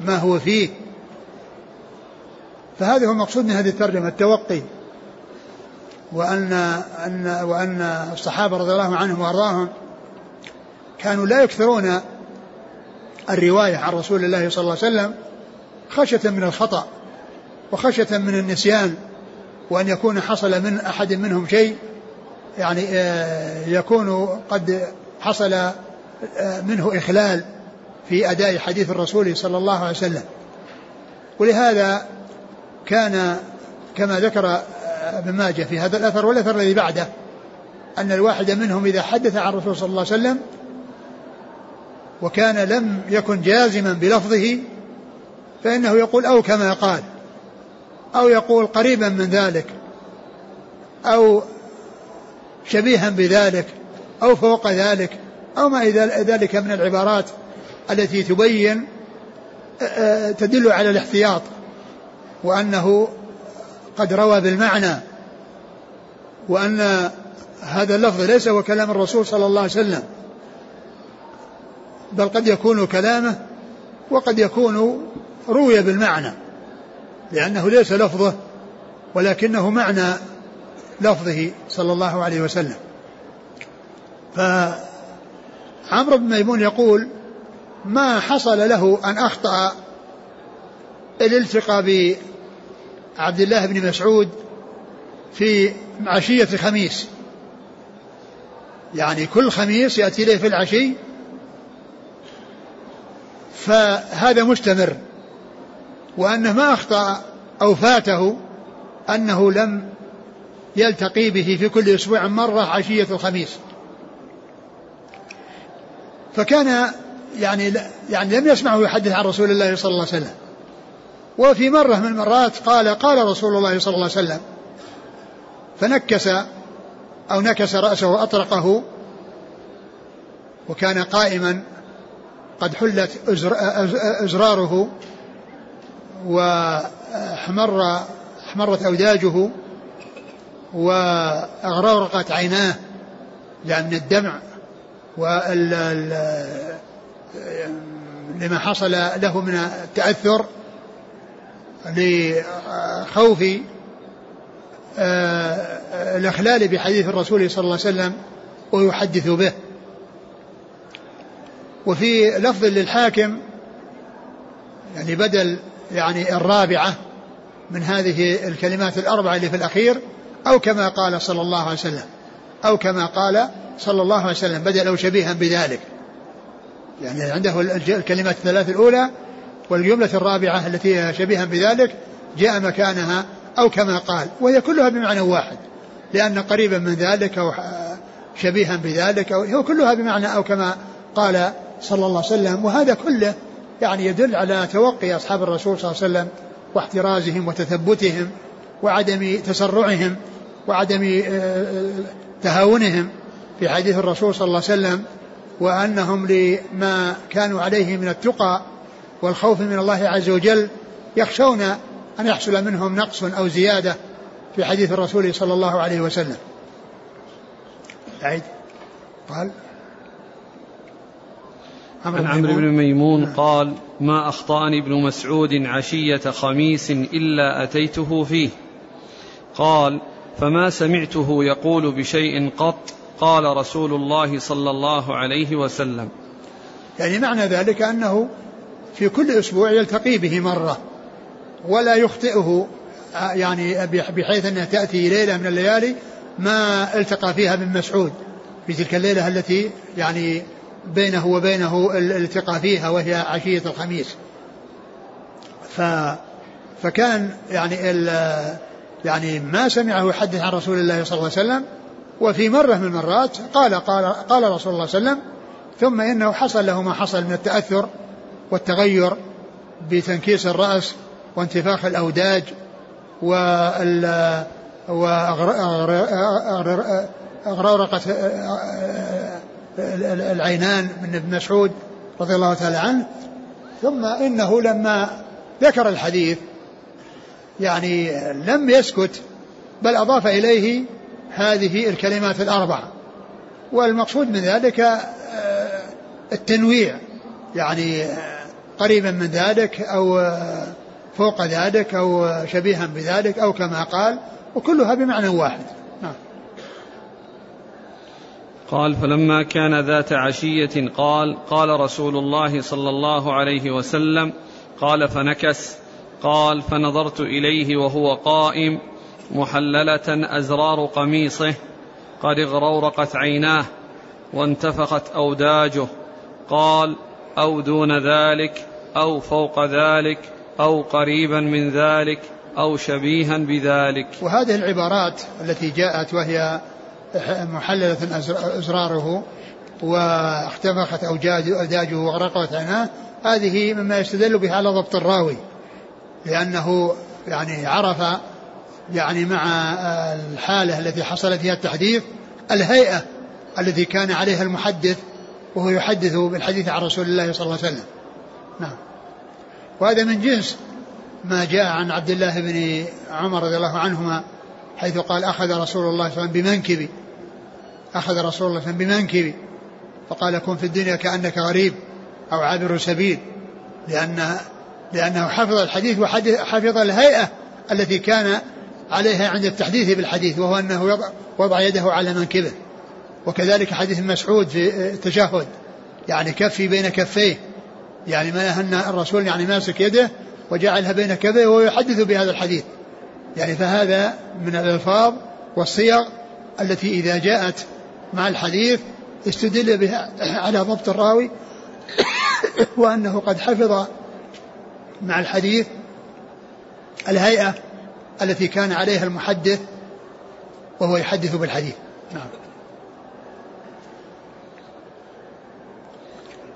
ما هو فيه. فهذا هو المقصود من هذه الترجمة التوقي. وأن أن وأن الصحابة رضي الله عنهم وأرضاهم كانوا لا يكثرون الرواية عن رسول الله صلى الله عليه وسلم خشية من الخطأ وخشية من النسيان وأن يكون حصل من أحد منهم شيء يعني آه، يكون قد حصل آه، منه إخلال في أداء حديث الرسول صلى الله عليه وسلم. ولهذا كان كما ذكر ابن ماجه في هذا الأثر والأثر الذي بعده أن الواحد منهم إذا حدث عن الرسول صلى الله عليه وسلم وكان لم يكن جازما بلفظه فإنه يقول أو كما قال أو يقول قريبا من ذلك أو شبيها بذلك أو فوق ذلك أو ما ذلك من العبارات التي تبين تدل على الاحتياط وأنه قد روى بالمعنى وأن هذا اللفظ ليس هو كلام الرسول صلى الله عليه وسلم بل قد يكون كلامه وقد يكون روي بالمعنى لأنه ليس لفظه ولكنه معنى لفظه صلى الله عليه وسلم. فعمرو بن ميمون يقول ما حصل له أن أخطأ الالتقاء بعبد الله بن مسعود في عشية خميس يعني كل خميس يأتي إليه في العشي. فهذا مستمر. وأنه ما أخطأ أو فاته أنه لم يلتقي به في كل أسبوع مرة عشية الخميس. فكان يعني يعني لم يسمعه يحدث عن رسول الله صلى الله عليه وسلم. وفي مرة من المرات قال قال رسول الله صلى الله عليه وسلم فنكس أو نكس رأسه وأطرقه وكان قائما قد حلت أزراره وأحمر أحمرت أوداجه وأغرقت عيناه يعني من الدمع وال لما حصل له من التأثر لخوف آه، الإخلال بحديث الرسول صلى الله عليه وسلم ويحدث به. وفي لفظ للحاكم يعني بدل يعني الرابعة من هذه الكلمات الأربعة اللي في الأخير أو كما قال صلى الله عليه وسلم أو كما قال صلى الله عليه وسلم بدل أو شبيها بذلك. يعني عنده الكلمات الثلاث الأولى والجملة الرابعة التي هي شبيها بذلك جاء مكانها أو كما قال وهي كلها بمعنى واحد لأن قريبا من ذلك أو شبيها بذلك أو هو كلها بمعنى أو كما قال صلى الله عليه وسلم. وهذا كله يعني يدل على توقي أصحاب الرسول صلى الله عليه وسلم واحترازهم وتثبتهم وعدم تسرعهم وعدم آه، تهاونهم في حديث الرسول صلى الله عليه وسلم وأنهم لما كانوا عليه من التقى والخوف من الله عز وجل يخشون أن يحصل منهم نقص أو زيادة في حديث الرسول صلى الله عليه وسلم. أعيد قال؟ عن عمرو بن ميمون نعم. قال ما أخطأني ابن مسعود عشية خميس إلا أتيته فيه. قال فما سمعته يقول بشيء قط قال رسول الله صلى الله عليه وسلم. يعني معنى ذلك أنه في كل أسبوع يلتقي به مرة ولا يخطئه يعني بحيث أنها تأتي ليلة من الليالي ما التقى فيها ابن مسعود في تلك الليلة التي يعني بينه وبينه الالتقاء فيها وهي عشية الخميس. ف فكان يعني يعني ما سمعه يحدث عن رسول الله صلى الله عليه وسلم وفي مرة من المرات قال قال قال رسول الله صلى الله عليه وسلم ثم إنه حصل له ما حصل من التأثر والتغير بتنكيس الرأس وانتفاخ الأوداج وأغرقة العينان من ابن مسعود رضي الله تعالى عنه. ثم إنه لما ذكر الحديث يعني لم يسكت بل أضاف إليه هذه الكلمات الأربع. والمقصود من ذلك آه، التنويع يعني قريبا من ذلك أو فوق ذلك أو شبيها بذلك أو كما قال وكلها بمعنى واحد. نعم. قال فلما كان ذات عشية قال قال رسول الله صلى الله عليه وسلم قال فنكس قال فنظرت إليه وهو قائم محللة أزرار قميصه قد اغرورقت عيناه وانتفخت أوداجه قال أو دون ذلك؟ أو فوق ذلك أو قريبا من ذلك أو شبيها بذلك. وهذه العبارات التي جاءت وهي محللة أزراره واختفخت أوداجه وغرقت عيناه هذه مما يستدل بها على ضبط الراوي لأنه يعني عرف يعني مع الحالة التي حصل فيها التحديث الهيئة التي كان عليها المحدث وهو يحدث بالحديث عن رسول الله صلى الله عليه وسلم. نعم. وهذا من جنس ما جاء عن عبد الله بن عمر رضي الله عنهما حيث قال أخذ رسول الله صلى الله عليه وسلم بمنكبي. أخذ رسول الله صلى الله عليه وسلم بمنكبي. فقال كن في الدنيا كأنك غريب أو عابر سبيل لأن لأنه حفظ الحديث وحفظ الهيئة التي كان عليها عند التحديث بالحديث وهو أنه وضع يده على منكبه. وكذلك حديث مسعود في التشهد يعني كفي بين كفيه. يعني ما أن الرسول يعني ماسك يده وجعلها بين كفيه وهو يحدث بهذا الحديث. يعني فهذا من الألفاظ والصيغ التي إذا جاءت مع الحديث استدل بها على ضبط الراوي وأنه قد حفظ مع الحديث الهيئة التي كان عليها المحدث وهو يحدث بالحديث. نعم.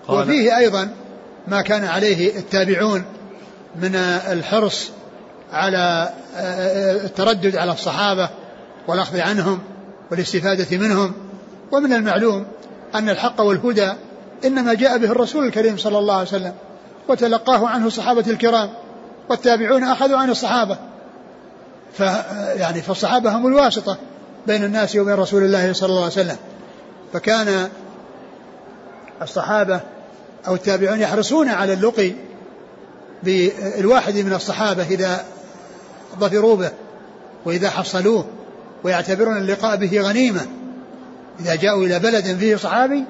وفيه أيضا ما كان عليه التابعون من الحرص على التردد على الصحابة والأخذ عنهم والاستفادة منهم. ومن المعلوم أن الحق والهدى إنما جاء به الرسول الكريم صلى الله عليه وسلم وتلقاه عنه الصحابة الكرام والتابعون أخذوا عن الصحابة. ف يعني فالصحابة هم الواسطة بين الناس وبين رسول الله صلى الله عليه وسلم. فكان الصحابة أو التابعون يحرصون على اللقي بالواحد من الصحابة إذا ظفروا به وإذا حصلوه ويعتبرون اللقاء به غنيمة. إذا جاءوا إلى بلد فيه صحابي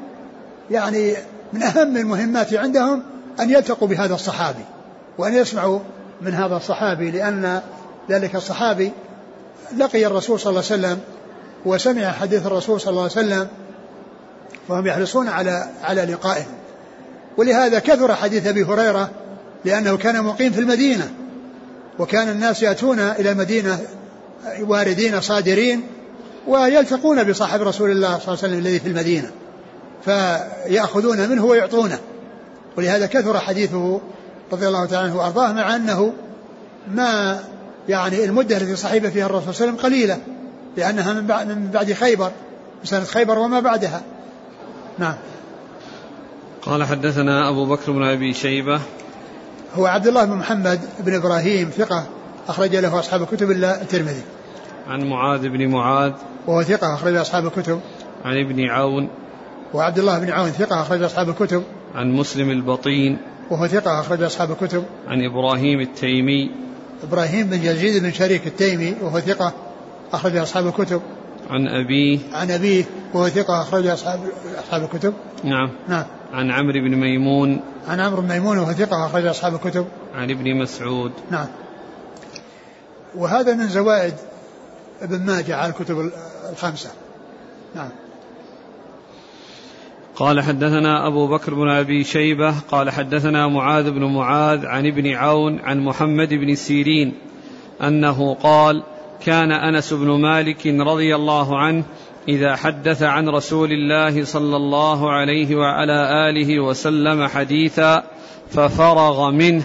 يعني من أهم المهمات عندهم أن يلتقوا بهذا الصحابي وأن يسمعوا من هذا الصحابي لأن ذلك الصحابي لقي الرسول صلى الله عليه وسلم وسمع حديث الرسول صلى الله عليه وسلم فهم يحرصون على على لقائه. ولهذا كثر حديث أبي هريرة لأنه كان مقيم في المدينة وكان الناس يأتون إلى المدينة واردين صادرين ويلتقون بصاحب رسول الله صلى الله عليه وسلم الذي في المدينة فيأخذون منه ويعطونه. ولهذا كثر حديثه رضي الله تعالى عنه وأرضاه مع أنه ما يعني المدة التي صحب فيها الرسول صلى الله عليه وسلم قليلة لأنها من بعد, خيبر سنة خيبر وما بعدها. نعم. قال حدثنا أبو بكر بن أبي شيبة. هو عبد الله بن محمد بن إبراهيم ثقة أخرج له أصحاب الكتب إلا الترمذي. عن معاذ بن معاذ. وهو ثقة أخرج أصحاب الكتب. عن ابن عون. وعبد الله بن عون ثقة أخرج أصحاب الكتب. عن مسلم البطين. وهو ثقة أخرج أصحاب الكتب. عن إبراهيم التيمي. إبراهيم بن يزيد بن شريك التيمي وهو ثقة أخرج أصحاب الكتب. عن أبيه. عن أبيه وهو ثقة أخرج أصحاب أصحاب الكتب. نعم. نعم. عن عمرو بن ميمون. عن عمرو بن ميمون وهو ثقة أخرج أصحاب الكتب. عن ابن مسعود. نعم. وهذا من زوائد ابن ماجه على الكتب الخمسة. نعم. قال حدثنا أبو بكر بن أبي شيبة قال حدثنا معاذ بن معاذ عن ابن عون عن محمد بن سيرين أنه قال كان أنس بن مالك رضي الله عنه إذا حدث عن رسول الله صلى الله عليه وعلى آله وسلم حديثا ففرغ منه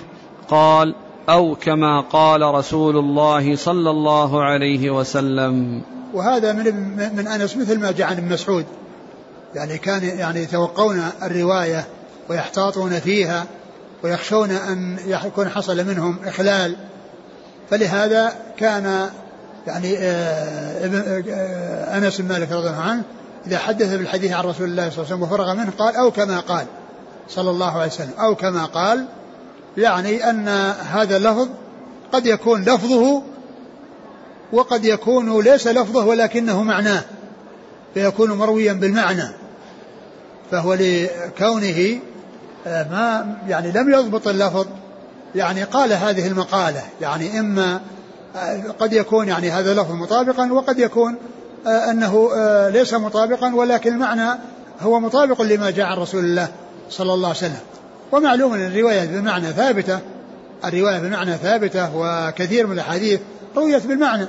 قال أو كما قال رسول الله صلى الله عليه وسلم. وهذا من من أنس مثل ما جاء عن ابن مسعود. يعني كان يعني يتوقون الرواية ويحتاطون فيها ويخشون أن يكون حصل منهم إخلال. فلهذا كان يعني آه، ابن آه، أنس بن مالك رضي الله عنه إذا حدث بالحديث عن رسول الله صلى الله عليه وسلم وفرغ منه قال أو كما قال صلى الله عليه وسلم أو كما قال يعني أن هذا اللفظ قد يكون لفظه وقد يكون ليس لفظه ولكنه معناه فيكون مرويا بالمعنى فهو لكونه آه، ما يعني لم يضبط اللفظ يعني قال هذه المقالة يعني إما آه، قد يكون يعني هذا اللفظ مطابقا وقد يكون آه، أنه ليس مطابقا ولكن المعنى هو مطابق لما جاء عن رسول الله صلى الله عليه وسلم. ومعلوم أن الرواية بمعنى ثابتة الرواية بمعنى ثابتة وكثير من الأحاديث رويت بالمعنى.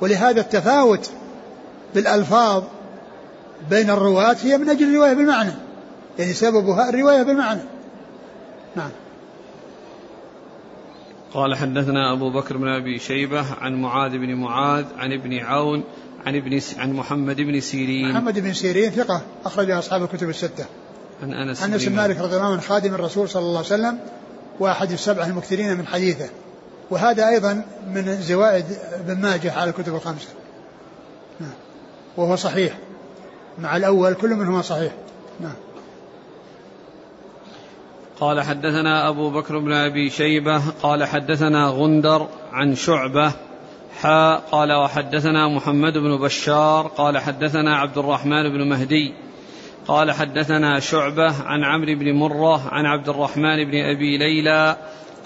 ولهذا التفاوت بالألفاظ بين الرواة هي من أجل الرواية بالمعنى يعني سببها الرواية بالمعنى. نعم. قال حدثنا أبو بكر بن أبي شيبة عن معاذ بن معاذ عن ابن عون عن ابن عن محمد بن سيرين. محمد بن سيرين ثقة أخرج أصحاب الكتب الستة. عن أنس عن أنس بن مالك رضي الله عنه خادم الرسول صلى الله عليه وسلم وأحد السبعة المكثرين من حديثه. وهذا أيضا من زوائد ابن ماجه على الكتب الخمسة. نعم. وهو صحيح. مع الأول كل منهما صحيح. نعم. قال حدثنا أبو بكر بن أبي شيبة قال حدثنا غندر عن شعبة حاء قال وحدثنا محمد بن بشار قال حدثنا عبد الرحمن بن مهدي قال حدثنا شعبة عن عمرو بن مرة عن عبد الرحمن بن أبي ليلى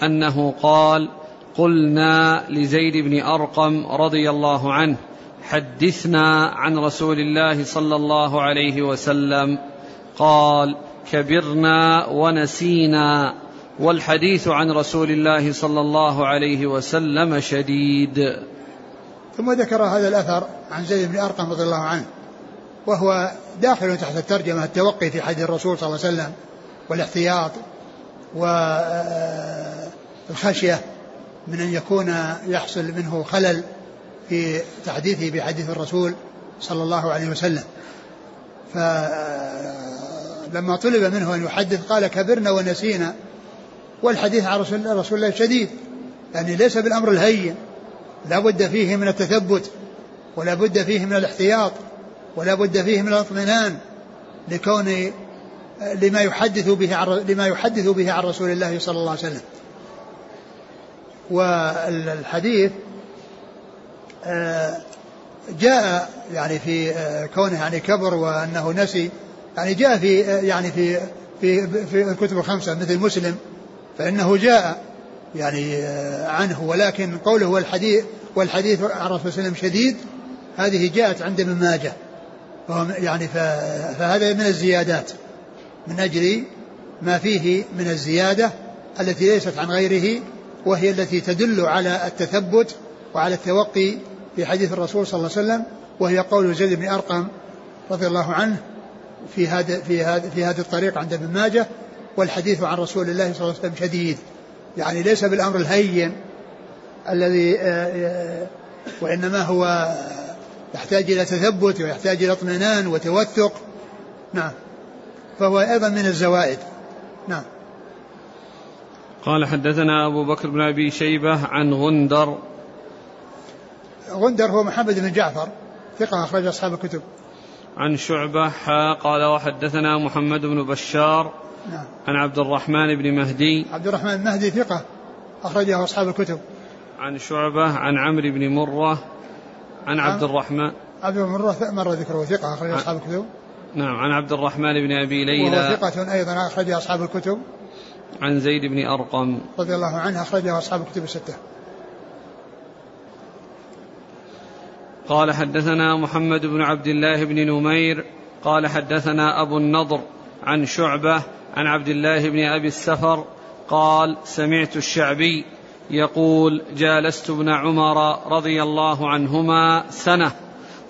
أنه قال قلنا لزيد بن أرقم رضي الله عنه حدثنا عن رسول الله صلى الله عليه وسلم قال كبرنا ونسينا والحديث عن رسول الله صلى الله عليه وسلم شديد. ثم ذكر هذا الأثر عن زيد بن أرقم رضي الله عنه وهو داخل تحت الترجمة التوقي في حديث الرسول صلى الله عليه وسلم والاحتياط والخشيه من أن يكون يحصل منه خلل في تحديثه بحديث الرسول صلى الله عليه وسلم. فلما طلب منه أن يحدث قال كبرنا ونسينا. والحديث عن رسول, رسول الله شديد يعني ليس بالأمر الهين. لا بد فيه من التثبت ولا بد فيه من الاحتياط ولا بد فيه من الاطمئنان لكون لما يحدث به عن لما يحدث به عن رسول الله صلى الله عليه وسلم. والحديث آه، جاء يعني في آه، كونه يعني كبر وأنه نسي. يعني جاء في آه، يعني في في في الكتب الخمسة مثل مسلم فإنه جاء يعني عنه ولكن قوله والحديث والحديث عن الرسول صلى وسلم شديد هذه جاءت عند ابن ماجه. يعني فهذا من الزيادات من أجل ما فيه من الزيادة التي ليست عن غيره وهي التي تدل على التثبت وعلى التوقي في حديث الرسول صلى الله عليه وسلم وهي قول زيد بن أرقم رضي الله عنه في هذا في هذا في هذه الطريق عند ابن ماجه والحديث عن رسول الله صلى الله عليه وسلم شديد. يعني ليس بالأمر الهين الذي آه، آه، وإنما هو يحتاج إلى تثبت ويحتاج إلى اطمئنان وتوثق. نعم. فهو أيضا من الزوائد. نعم. قال حدثنا أبو بكر بن أبي شيبة عن غندر. غندر هو محمد بن جعفر ثقة أخرج أصحاب الكتب. عن شعبة حا قال وحدثنا محمد بن بشار نعم. عن عبد الرحمن بن مهدي. عبد الرحمن المهدي ثقة أخرجه أصحاب الكتب. عن شعبة عن عمرو بن مرة عن عبد الرحمن. عبد بن مرة مر ذكره ثقة أخرج أصحاب الكتب. نعم عن عبد الرحمن بن أبي ليلى. وهو ثقة أيضا أخرج أصحاب الكتب. عن زيد بن أرقم. رضي الله عنه أخرجه أصحاب الكتب الستة. قال حدثنا محمد بن عبد الله بن نمير قال حدثنا أبو النضر عن شعبة عن عبد الله بن أبي السفر قال سمعت الشعبي يقول جالست ابن عمر رضي الله عنهما سنة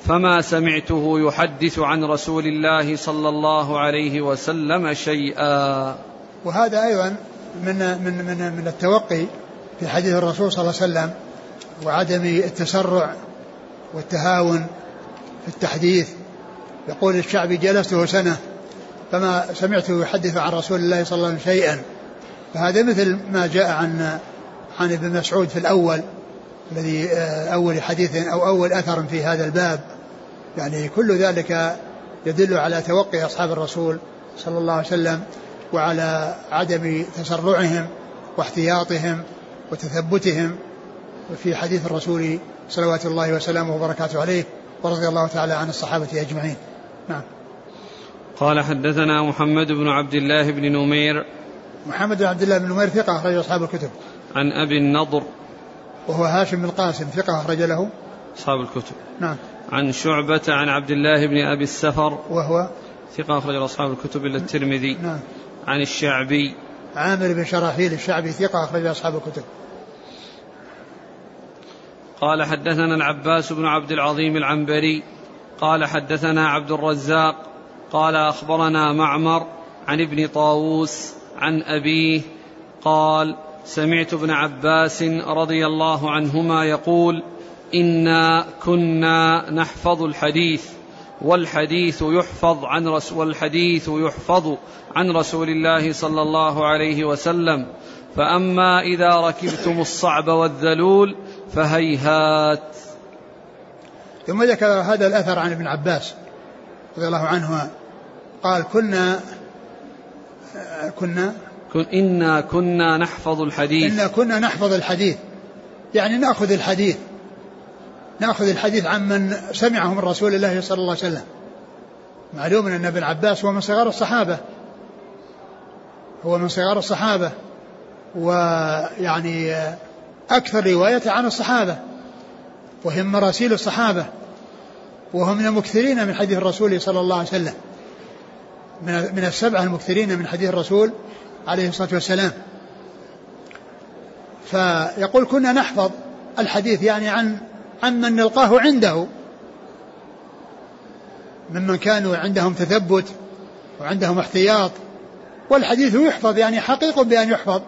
فما سمعته يحدث عن رسول الله صلى الله عليه وسلم شيئا. وهذا أيضا من من من من التوقي في حديث الرسول صلى الله عليه وسلم وعدم التسرع والتهاون في التحديث. يقول الشعبي جلسته سنة فما سمعته يحدث عن رسول الله صلى الله عليه وسلم شيئا. فهذا مثل ما جاء عن عن ابن مسعود في الأول الذي آه، أول حديث أو أول أثر في هذا الباب. يعني كل ذلك يدل على توقي أصحاب الرسول صلى الله عليه وسلم وعلى عدم تسرعهم واحتياطهم وتثبتهم في حديث الرسول صلوات الله وسلامه وبركاته عليه ورضي الله تعالى عن الصحابة أجمعين. نعم. قال حدثنا محمد بن عبد الله بن نمير. محمد بن عبد الله بن نمير ثقة أخرج أصحاب الكتب. عن أبي النضر. وهو هاشم بن القاسم ثقة أخرج له. أصحاب الكتب. نعم. عن شعبة عن عبد الله بن أبي السفر. وهو ثقة أخرج أصحاب الكتب إلا الترمذي. نعم. عن الشعبي. عامر بن شراحيل الشعبي ثقة أخرج أصحاب الكتب. قال حدثنا العباس بن عبد العظيم العنبري قال حدثنا عبد الرزاق قال أخبرنا معمر عن ابن طاووس عن أبيه قال سمعت ابن عباس رضي الله عنهما يقول إنا كنا نحفظ الحديث والحديث يحفظ عن رسول والحديث يحفظ عن رسول الله صلى الله عليه وسلم فأما إذا ركبتم الصعب والذلول فهيهات. ثم ذكر هذا الأثر عن ابن عباس رضي الله عنهما. قال كنا كنا كن إنا كنا نحفظ الحديث. إنا كنا نحفظ الحديث. يعني نأخذ الحديث. نأخذ الحديث عمن سمعه من رسول الله صلى الله عليه وسلم. معلوم أن ابن عباس هو من صغار الصحابة. هو من صغار الصحابة. ويعني أكثر رواية عن الصحابة وهم مراسيل الصحابة وهم من المكثرين من حديث الرسول صلى الله عليه وسلم من السبعة المكثرين من حديث الرسول عليه الصلاة والسلام. فيقول كنا نحفظ الحديث يعني عن عن من نلقاه عنده ممن كانوا عندهم تثبت وعندهم احتياط والحديث يحفظ يعني حقيق بأن يحفظ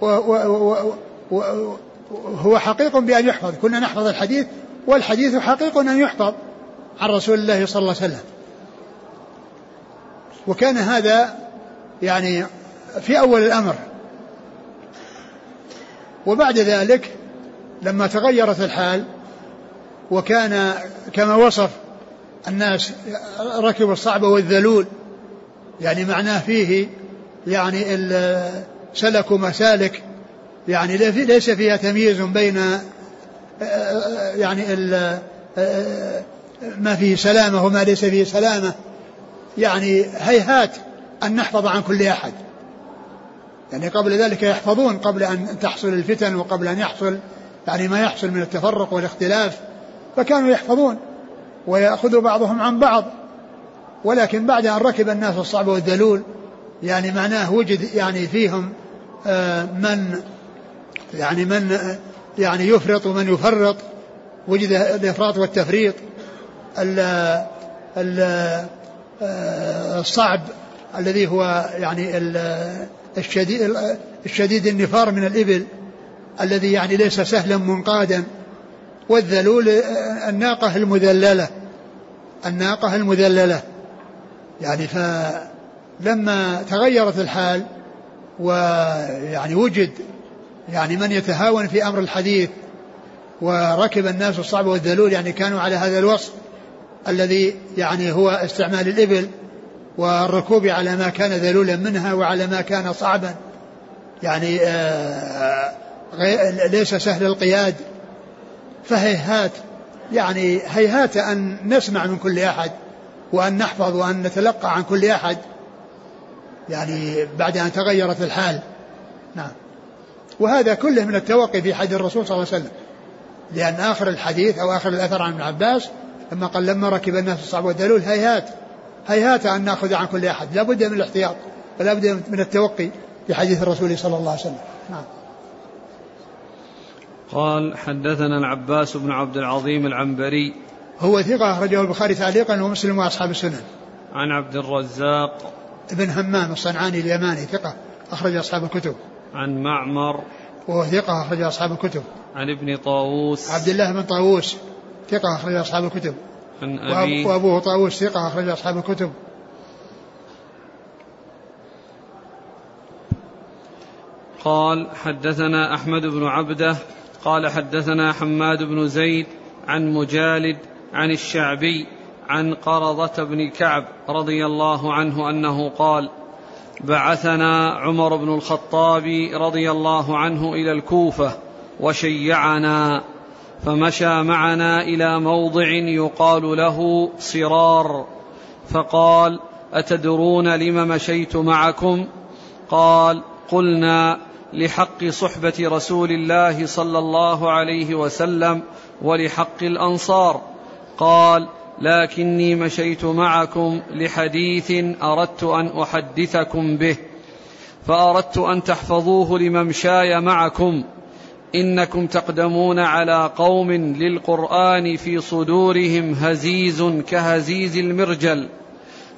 و و وهو حقيق بأن يحفظ. كنا نحفظ الحديث والحديث حقيق أن يحفظ عن رسول الله صلى الله عليه وسلم. وكان هذا يعني في أول الأمر. وبعد ذلك لما تغيرت الحال وكان كما وصف الناس ركبوا الصعب والذلول يعني معناه فيه يعني سلكوا مسالك يعني ليس فيها تمييز بين آه، آه، يعني آه، ما فيه سلامة وما ليس فيه سلامة. يعني هيهات أن نحفظ عن كل أحد. يعني قبل ذلك يحفظون قبل أن تحصل الفتن وقبل أن يحصل يعني ما يحصل من التفرق والاختلاف. فكانوا يحفظون ويأخذ بعضهم عن بعض. ولكن بعد أن ركب الناس الصعب والذلول يعني معناه وجد يعني فيهم من يعني من يعني يفرط ومن يفرط وجد الإفراط والتفريط الصعب الذي هو يعني الشديد الشديد النفار من الإبل الذي يعني ليس سهلا منقادا والذلول الناقة المذللة الناقة المذللة. يعني فلما تغيرت الحال ويعني وجد يعني من يتهاون في أمر الحديث وركب الناس الصعب والذلول يعني كانوا على هذا الوصف الذي يعني هو استعمال الإبل والركوب على ما كان ذلولا منها وعلى ما كان صعبا. يعني آه، ليس سهل القياد. فهيهات يعني هيهات أن نسمع من كل أحد وأن نحفظ وأن نتلقى عن كل أحد. يعني بعد أن تغيرت الحال. نعم. وهذا كله من التوقي في حديث الرسول صلى الله عليه وسلم. لأن آخر الحديث أو آخر الأثر عن ابن عباس لما قال لما ركب الناس الصعب والدلول هيهات. هيهات أن نأخذ عن كل أحد. لا بد من الاحتياط ولا بد من التوقي في حديث الرسول صلى الله عليه وسلم. نعم. قال حدثنا العباس بن عبد العظيم العنبري. هو ثقة أخرجه البخاري تعليقا ومسلم وأصحاب السنن. عن عبد الرزاق. ابن همام الصنعاني اليماني ثقة أخرج أصحاب الكتب. عن معمر وهو ثقة أخرج أصحاب الكتب. عن ابن طاووس عبد الله بن طاووس ثقة أخرج أصحاب الكتب. عن أبي وأبوه طاووس ثقة أخرج أصحاب الكتب. قال حدثنا أحمد بن عبدة قال حدثنا حماد بن زيد عن مجالد عن الشعبي عن قرضة بن كعب رضي الله عنه أنه قال بعثنا عمر بن الخطاب رضي الله عنه إلى الكوفة وشيعنا فمشى معنا إلى موضع يقال له صرار فقال أتدرون لم مشيت معكم؟ قال قلنا لحق صحبة رسول الله صلى الله عليه وسلم ولحق الأنصار. قال لكني مشيت معكم لحديث أردت أن أحدثكم به فأردت أن تحفظوه لممشاي معكم. إنكم تقدمون على قوم للقرآن في صدورهم هزيز كهزيز المرجل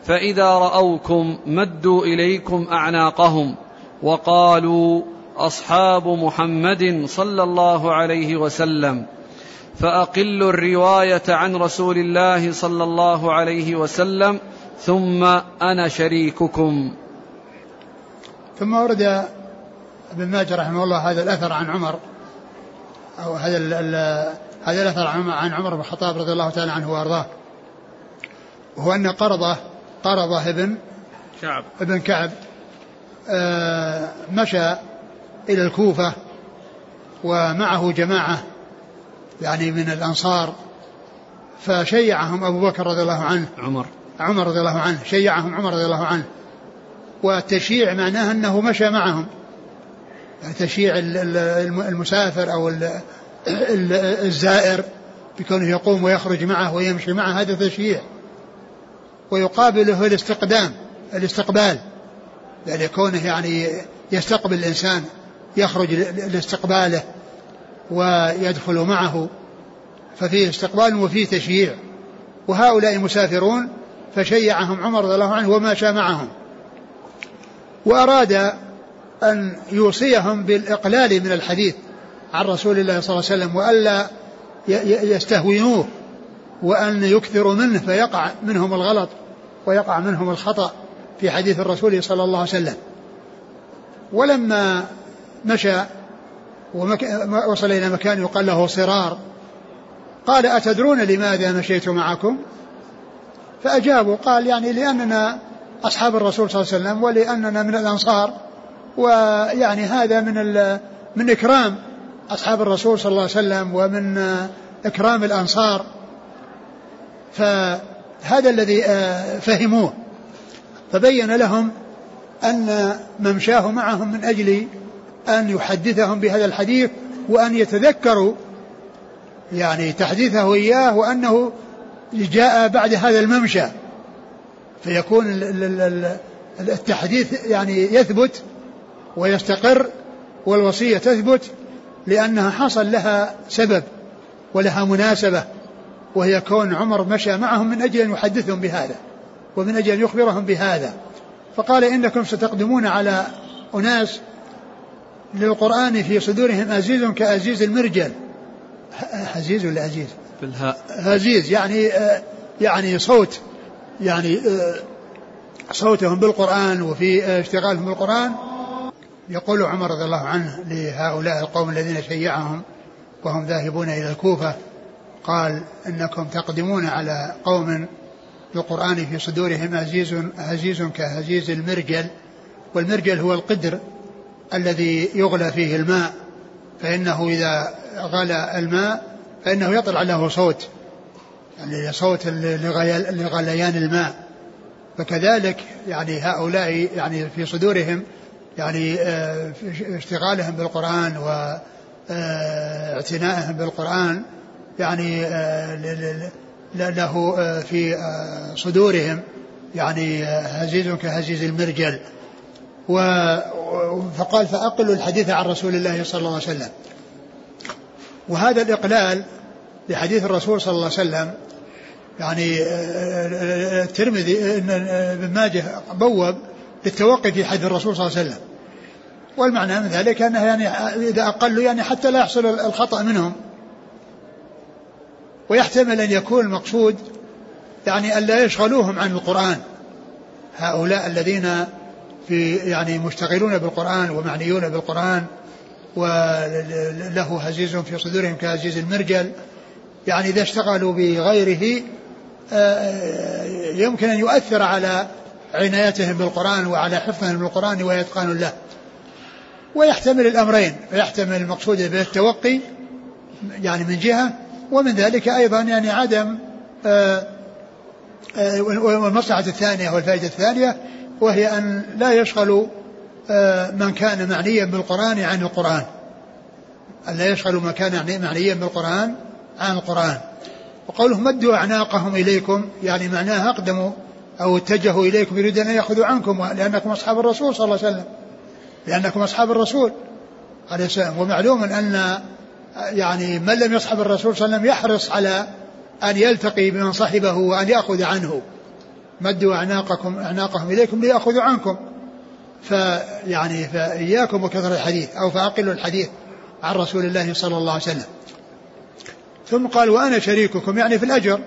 فإذا رأوكم مدوا إليكم أعناقهم وقالوا أصحاب محمد صلى الله عليه وسلم. فأقلوا الرواية عن رسول الله صلى الله عليه وسلم ثم أنا شريككم. ثم ورد ابن ماجه رحمه الله هذا الأثر عن عمر أو هذا هذا الأثر عن عمر بن الخطاب رضي الله تعالى عنه وأرضاه. وهو أن قرضة قرضة ابن كعب. ابن كعب آه مشى إلى الكوفة ومعه جماعة يعني من الأنصار فشيعهم أبو بكر رضي الله عنه عمر. عمر رضي الله عنه شيعهم عمر رضي الله عنه والتشييع معناه أنه مشى معهم. تشييع المسافر أو الزائر بكونه يقوم ويخرج معه ويمشي معه هذا تشييع ويقابله الاستقدام الاستقبال. يعني كونه يعني يستقبل الإنسان يخرج لاستقباله. ويدخل معه ففيه استقبال وفيه تشييع. وهؤلاء مسافرون فشيعهم عمر رضي الله عنه وماشى معهم. وأراد أن يوصيهم بالإقلال من الحديث عن رسول الله صلى الله عليه وسلم وألا يستهونوه وأن يكثروا منه فيقع منهم الغلط ويقع منهم الخطأ في حديث الرسول صلى الله عليه وسلم. ولما مشى وصل إلى مكان يقال له صرار. قال أتدرون لماذا مشيت معكم؟ فأجابوا قال يعني لأننا أصحاب الرسول صلى الله عليه وسلم ولأننا من الأنصار ويعني هذا من من إكرام أصحاب الرسول صلى الله عليه وسلم ومن إكرام الأنصار. فهذا الذي آه، فهموه. فبين لهم أن ممشاه معهم من أجل أن يحدثهم بهذا الحديث وأن يتذكروا يعني تحديثه إياه وأنه جاء بعد هذا الممشى. فيكون التحديث يعني يثبت ويستقر والوصية تثبت لأنها حصل لها سبب ولها مناسبة وهي كون عمر مشى معهم من أجل أن يحدثهم بهذا ومن أجل أن يخبرهم بهذا. فقال إنكم ستقدمون على أناس للقرآن في صدورهم أزيز كأزيز المرجل. هزيز ولا أزيز؟ بالهاء. هزيز يعني يعني صوت يعني صوتهم بالقرآن وفي اشتغالهم بالقرآن. يقول عمر رضي الله عنه لهؤلاء القوم الذين شيعهم وهم ذاهبون إلى الكوفة قال إنكم تقدمون على قوم بالقرآن في صدورهم هزيز هزيز كهزيز المرجل والمرجل هو القدر. الذي يغلى فيه الماء فإنه إذا غلى الماء فإنه يطلع له صوت يعني صوت لغليان الماء. فكذلك يعني هؤلاء يعني في صدورهم يعني آه، اشتغالهم بالقرآن واعتنائهم بالقرآن يعني آه، له آه، في صدورهم يعني هزيز كهزيز المرجل. فقال فأقلوا الحديث عن رسول الله صلى الله عليه وسلم. وهذا الإقلال لحديث الرسول صلى الله عليه وسلم يعني الترمذي ابن ماجه بوب للتوقي في حديث الرسول صلى الله عليه وسلم. والمعنى من ذلك أنه يعني إذا أقلوا يعني حتى لا يحصل الخطأ منهم. ويحتمل أن يكون المقصود يعني ألا يشغلوهم عن القرآن. هؤلاء الذين في يعني مشتغلون بالقرآن ومعنيون بالقرآن وله هزيز في صدورهم كهزيز المرجل. يعني إذا اشتغلوا بغيره آه، يمكن أن يؤثر على عنايتهم بالقرآن وعلى حفظهم بالقرآن وإتقان له. ويحتمل الأمرين فيحتمل المقصود به التوقي يعني من جهة ومن ذلك أيضا يعني عدم آه، آه، والمصلحة الثانية والفائدة الثانية وهي أن لا يشغل آه، من كان معنيا بالقرآن عن القرآن. أن لا يشغل من كان معنيا بالقرآن عن القرآن. وقوله مدوا أعناقهم إليكم يعني معناها أقدموا أو اتجهوا إليكم يريدون أن يأخذوا عنكم لأنكم أصحاب الرسول صلى الله عليه وسلم. لأنكم أصحاب الرسول عليه السلام. ومعلوم أن يعني من لم يصحب الرسول صلى الله عليه وسلم يحرص على أن يلتقي بمن صحبه وأن يأخذ عنه. مدوا أعناقكم أعناقهم إليكم ليأخذوا عنكم. فيعني فإياكم وكثر الحديث أو فأقلوا الحديث عن رسول الله صلى الله عليه وسلم. ثم قال وأنا شريككم. يعني في الأجر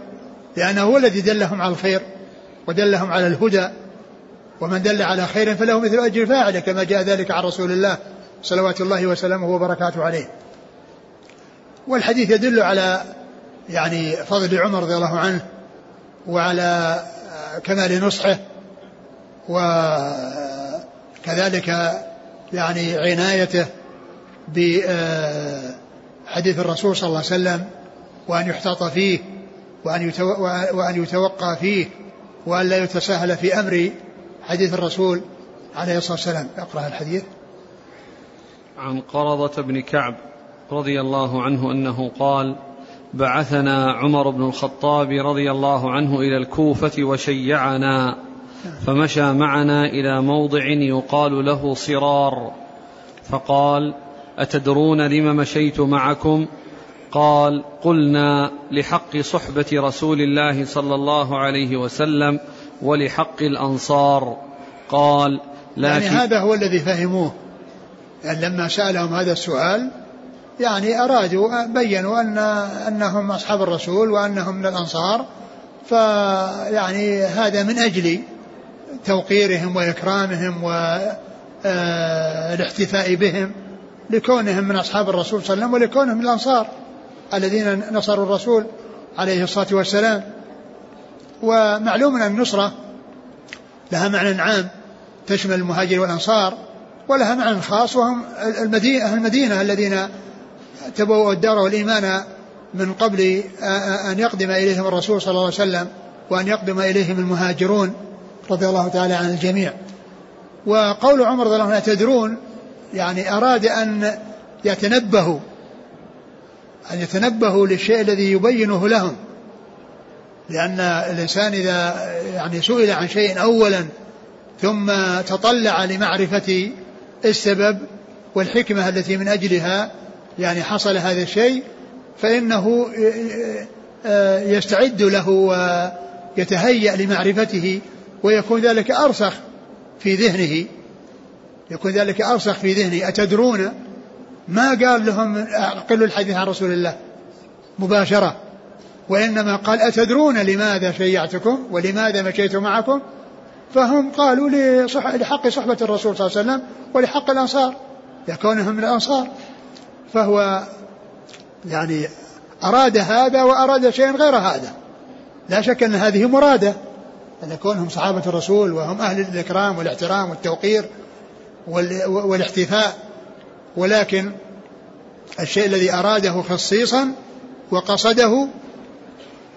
لأنه هو الذي دلهم على الخير ودلهم على الهدى. ومن دل على خير فله مثل أجر فاعله كما جاء ذلك عن رسول الله صلوات الله وسلامه وبركاته عليه. والحديث يدل على يعني فضل عمر رضي الله عنه وعلى كمال نصحه وكذلك يعني عنايته بحديث الرسول صلى الله عليه وسلم وأن يحتاط فيه وأن وأن يتوقى فيه وأن لا يتساهل في أمر حديث الرسول عليه الصلاة والسلام. اقرأ الحديث. عن قرضة بن كعب رضي الله عنه أنه قال بعثنا عمر بن الخطاب رضي الله عنه إلى الكوفة وشيعنا فمشى معنا إلى موضع يقال له صرار فقال أتدرون لم مشيت معكم؟ قال قلنا لحق صحبة رسول الله صلى الله عليه وسلم ولحق الأنصار. قال لكن يعني هذا هو الذي فهموه. يعني لما سألهم هذا السؤال يعني أرادوا بينوا أن أنهم أصحاب الرسول وأنهم من الأنصار فيعني هذا من أجل توقيرهم وإكرامهم والاحتفاء بهم لكونهم من أصحاب الرسول صلى الله عليه وسلم ولكونهم من الأنصار الذين نصروا الرسول عليه الصلاة والسلام. ومعلوم أن النصرة لها معنى عام تشمل المهاجر والأنصار ولها معنى خاص وهم المدينة, المدينة الذين تبوأوا الدار والإيمان من قبل أن يقدم إليهم الرسول صلى الله عليه وسلم وأن يقدم إليهم المهاجرون رضي الله تعالى عن الجميع. وقول عمر رضي الله عنه تدرون؟ يعني أراد أن يتنبهوا أن يتنبهوا للشيء الذي يبينه لهم. لأن الإنسان إذا يعني سئل عن شيء أولا ثم تطلع لمعرفة السبب والحكمة التي من أجلها يعني حصل هذا الشيء فإنه يستعد له ويتهيأ لمعرفته ويكون ذلك أرسخ في ذهنه. يكون ذلك أرسخ في ذهنه. أتدرون ما قال لهم أقلوا الحديث عن رسول الله مباشرة؟ وإنما قال أتدرون لماذا شيعتكم ولماذا مشيت معكم؟ فهم قالوا لحق صحبة الرسول صلى الله عليه وسلم ولحق الأنصار. لكونهم من الأنصار. فهو يعني أراد هذا وأراد شيئا غير هذا. لا شك أن هذه مرادة أن كونهم صحابة الرسول وهم أهل الإكرام والاحترام والتوقير والاحتفاء. ولكن الشيء الذي أراده خصيصا وقصده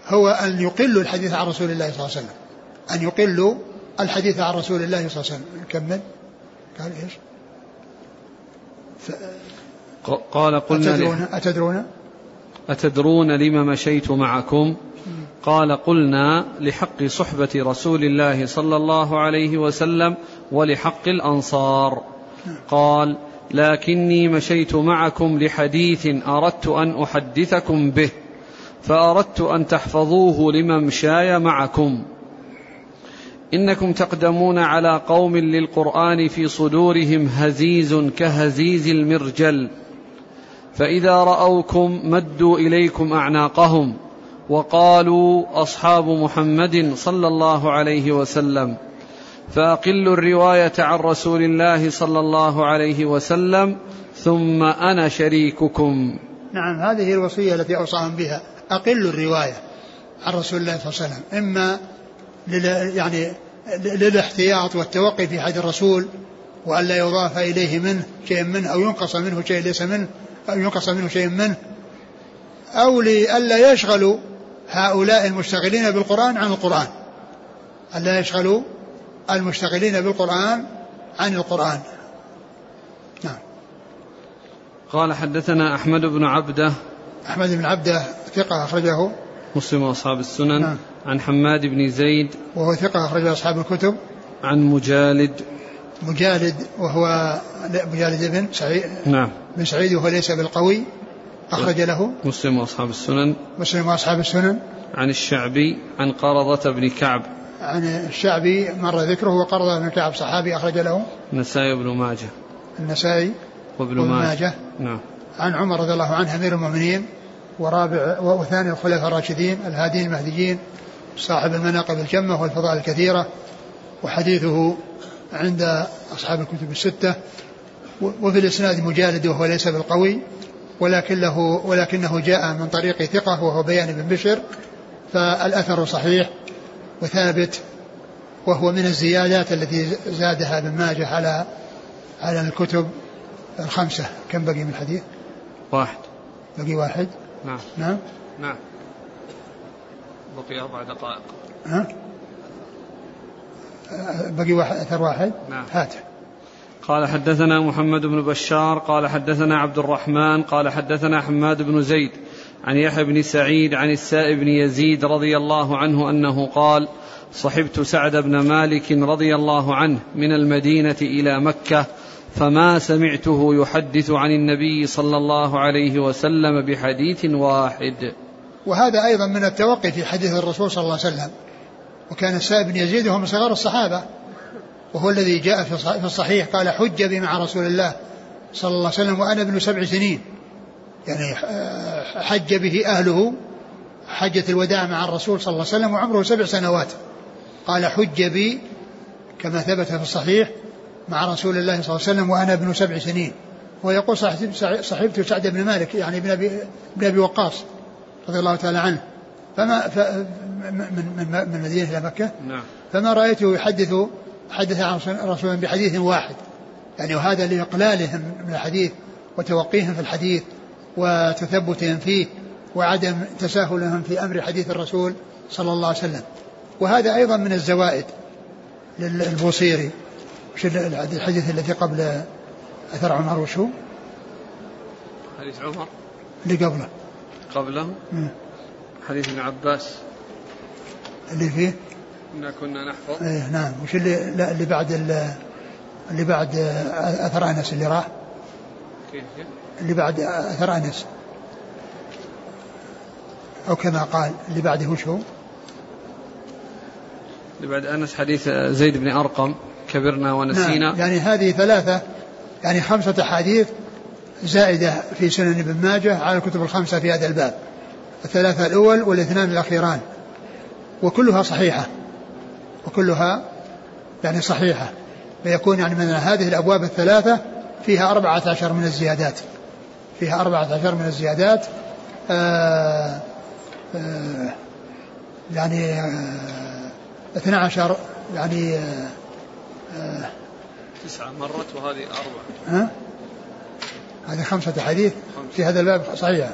هو أن يقلوا الحديث عن رسول الله صلى الله عليه وسلم. أن يقلوا الحديث عن رسول الله صلى الله عليه وسلم. نكمل قال إيش. قال قلنا أتدرون أتدرون؟ أتدرون لم مشيت معكم؟ قال قلنا لحق صحبة رسول الله صلى الله عليه وسلم ولحق الأنصار. قال لكني مشيت معكم لحديث أردت أن أحدثكم به فأردت أن تحفظوه لممشاي معكم. إنكم تقدمون على قوم للقرآن في صدورهم هزيز كهزيز المرجل. فإذا رأوكم مدوا إليكم أعناقهم وقالوا أصحاب محمد صلى الله عليه وسلم فأقلوا الرواية عن رسول الله صلى الله عليه وسلم ثم أنا شريككم. نعم هذه الوصية التي أوصاهم بها. أقلوا الرواية عن رسول الله صلى الله عليه وسلم إما يعني للاحتياط والتوقي في حد الرسول وألا يضاف إليه منه شيء منه أو ينقص منه شيء ليس منه أو ينقص منه شيء منه. أو لئلا يشغلوا هؤلاء المشتغلين بالقرآن عن القرآن. ألا يشغلوا المشتغلين بالقرآن عن القرآن. نعم. قال حدثنا أحمد بن عبده. أحمد بن عبده ثقة أخرجه. مسلم وأصحاب السنن. نعم. عن حماد بن زيد. وهو ثقة أخرجه أصحاب الكتب. عن مجالد. مجالد وهو مجالد بن سعيد نعم. بن سعيد وهو ليس بالقوي أخرج له. مسلم وأصحاب السنن. مسلم وأصحاب السنن. عن الشعبي عن قرضة بن كعب. عن الشعبي مر ذكره وقرضة بن كعب صحابي أخرج له. النسائي وابن ماجه. النسائي وابن ماجه. نعم. عن عمر رضي الله عنه أمير المؤمنين ورابع وثاني الخلفاء الراشدين الهادين المهديين صاحب المناقب الجمة والفضائل الكثيرة وحديثه عند أصحاب الكتب الستة وفي الإسناد مجالد وهو ليس بالقوي ولكن له ولكنه جاء من طريق ثقة وهو بيان بن بشر فالأثر صحيح وثابت وهو من الزيادات التي زادها ابن ماجه على على الكتب الخمسة. كم بقي من الحديث؟ واحد. بقي واحد؟ نعم. نعم. نعم. بقي أربع دقائق. ها؟ بقي واحد أثر واحد؟ نعم. هاته قال حدثنا محمد بن بشار قال حدثنا عبد الرحمن قال حدثنا حماد بن زيد عن يحيى بن سعيد عن السائب بن يزيد رضي الله عنه أنه قال صحبت سعد بن مالك رضي الله عنه من المدينة إلى مكة فما سمعته يحدث عن النبي صلى الله عليه وسلم بحديث واحد. وهذا أيضا من التوقي في حديث الرسول صلى الله عليه وسلم. وكان السائب بن يزيد وهو من صغار الصحابه وهو الذي جاء في الصحيح قال حج بي مع رسول الله صلى الله عليه وسلم وأنا ابن سبع سنين يعني حج به أهله حجة الوداع مع الرسول صلى الله عليه وسلم وعمره سبع سنوات قال حج بي كما ثبت في الصحيح مع رسول الله صلى الله عليه وسلم وأنا ابن سبع سنين ويقول صحبت سعد بن مالك يعني ابن أبي, ابن أبي وقاص رضي الله تعالى عنه فما ف من من من المدينة إلى مكة. نعم. فما رأيته يحدث حدث عن رسول بحديث واحد. يعني وهذا لإقلالهم من الحديث وتوقيهم في الحديث وتثبتهم فيه وعدم تساهلهم في أمر حديث الرسول صلى الله عليه وسلم. وهذا أيضا من الزوائد للبوصيري وش الحديث الذي قبل أثر عمر وشو؟ حديث عمر؟ اللي قبله. قبله؟ حديث ابن عباس. اللي فيه؟ إنا كنا نحفظ. إيه نعم. وش اللي لا اللي بعد اللي بعد أثر أنس اللي راح؟ اللي بعد أثر أنس. أو كما قال اللي بعده وش هو؟ اللي بعد أنس حديث زيد بن أرقم كبرنا ونسينا. نعم. يعني هذه ثلاثة يعني خمسة أحاديث زائدة في سنن ابن ماجه على الكتب الخمسة في هذا الباب. الثلاثة الأول والاثنان الأخيران. وكلها صحيحة. وكلها يعني صحيحة. فيكون يعني من هذه الأبواب الثلاثة فيها أربعة عشر من الزيادات. فيها أربعة عشر من الزيادات آآ آآ يعني اثنى عشر يعني آآ تسعة مرت وهذه أربعة. ها؟ هذه خمسة حديث في هذا الباب صحيحة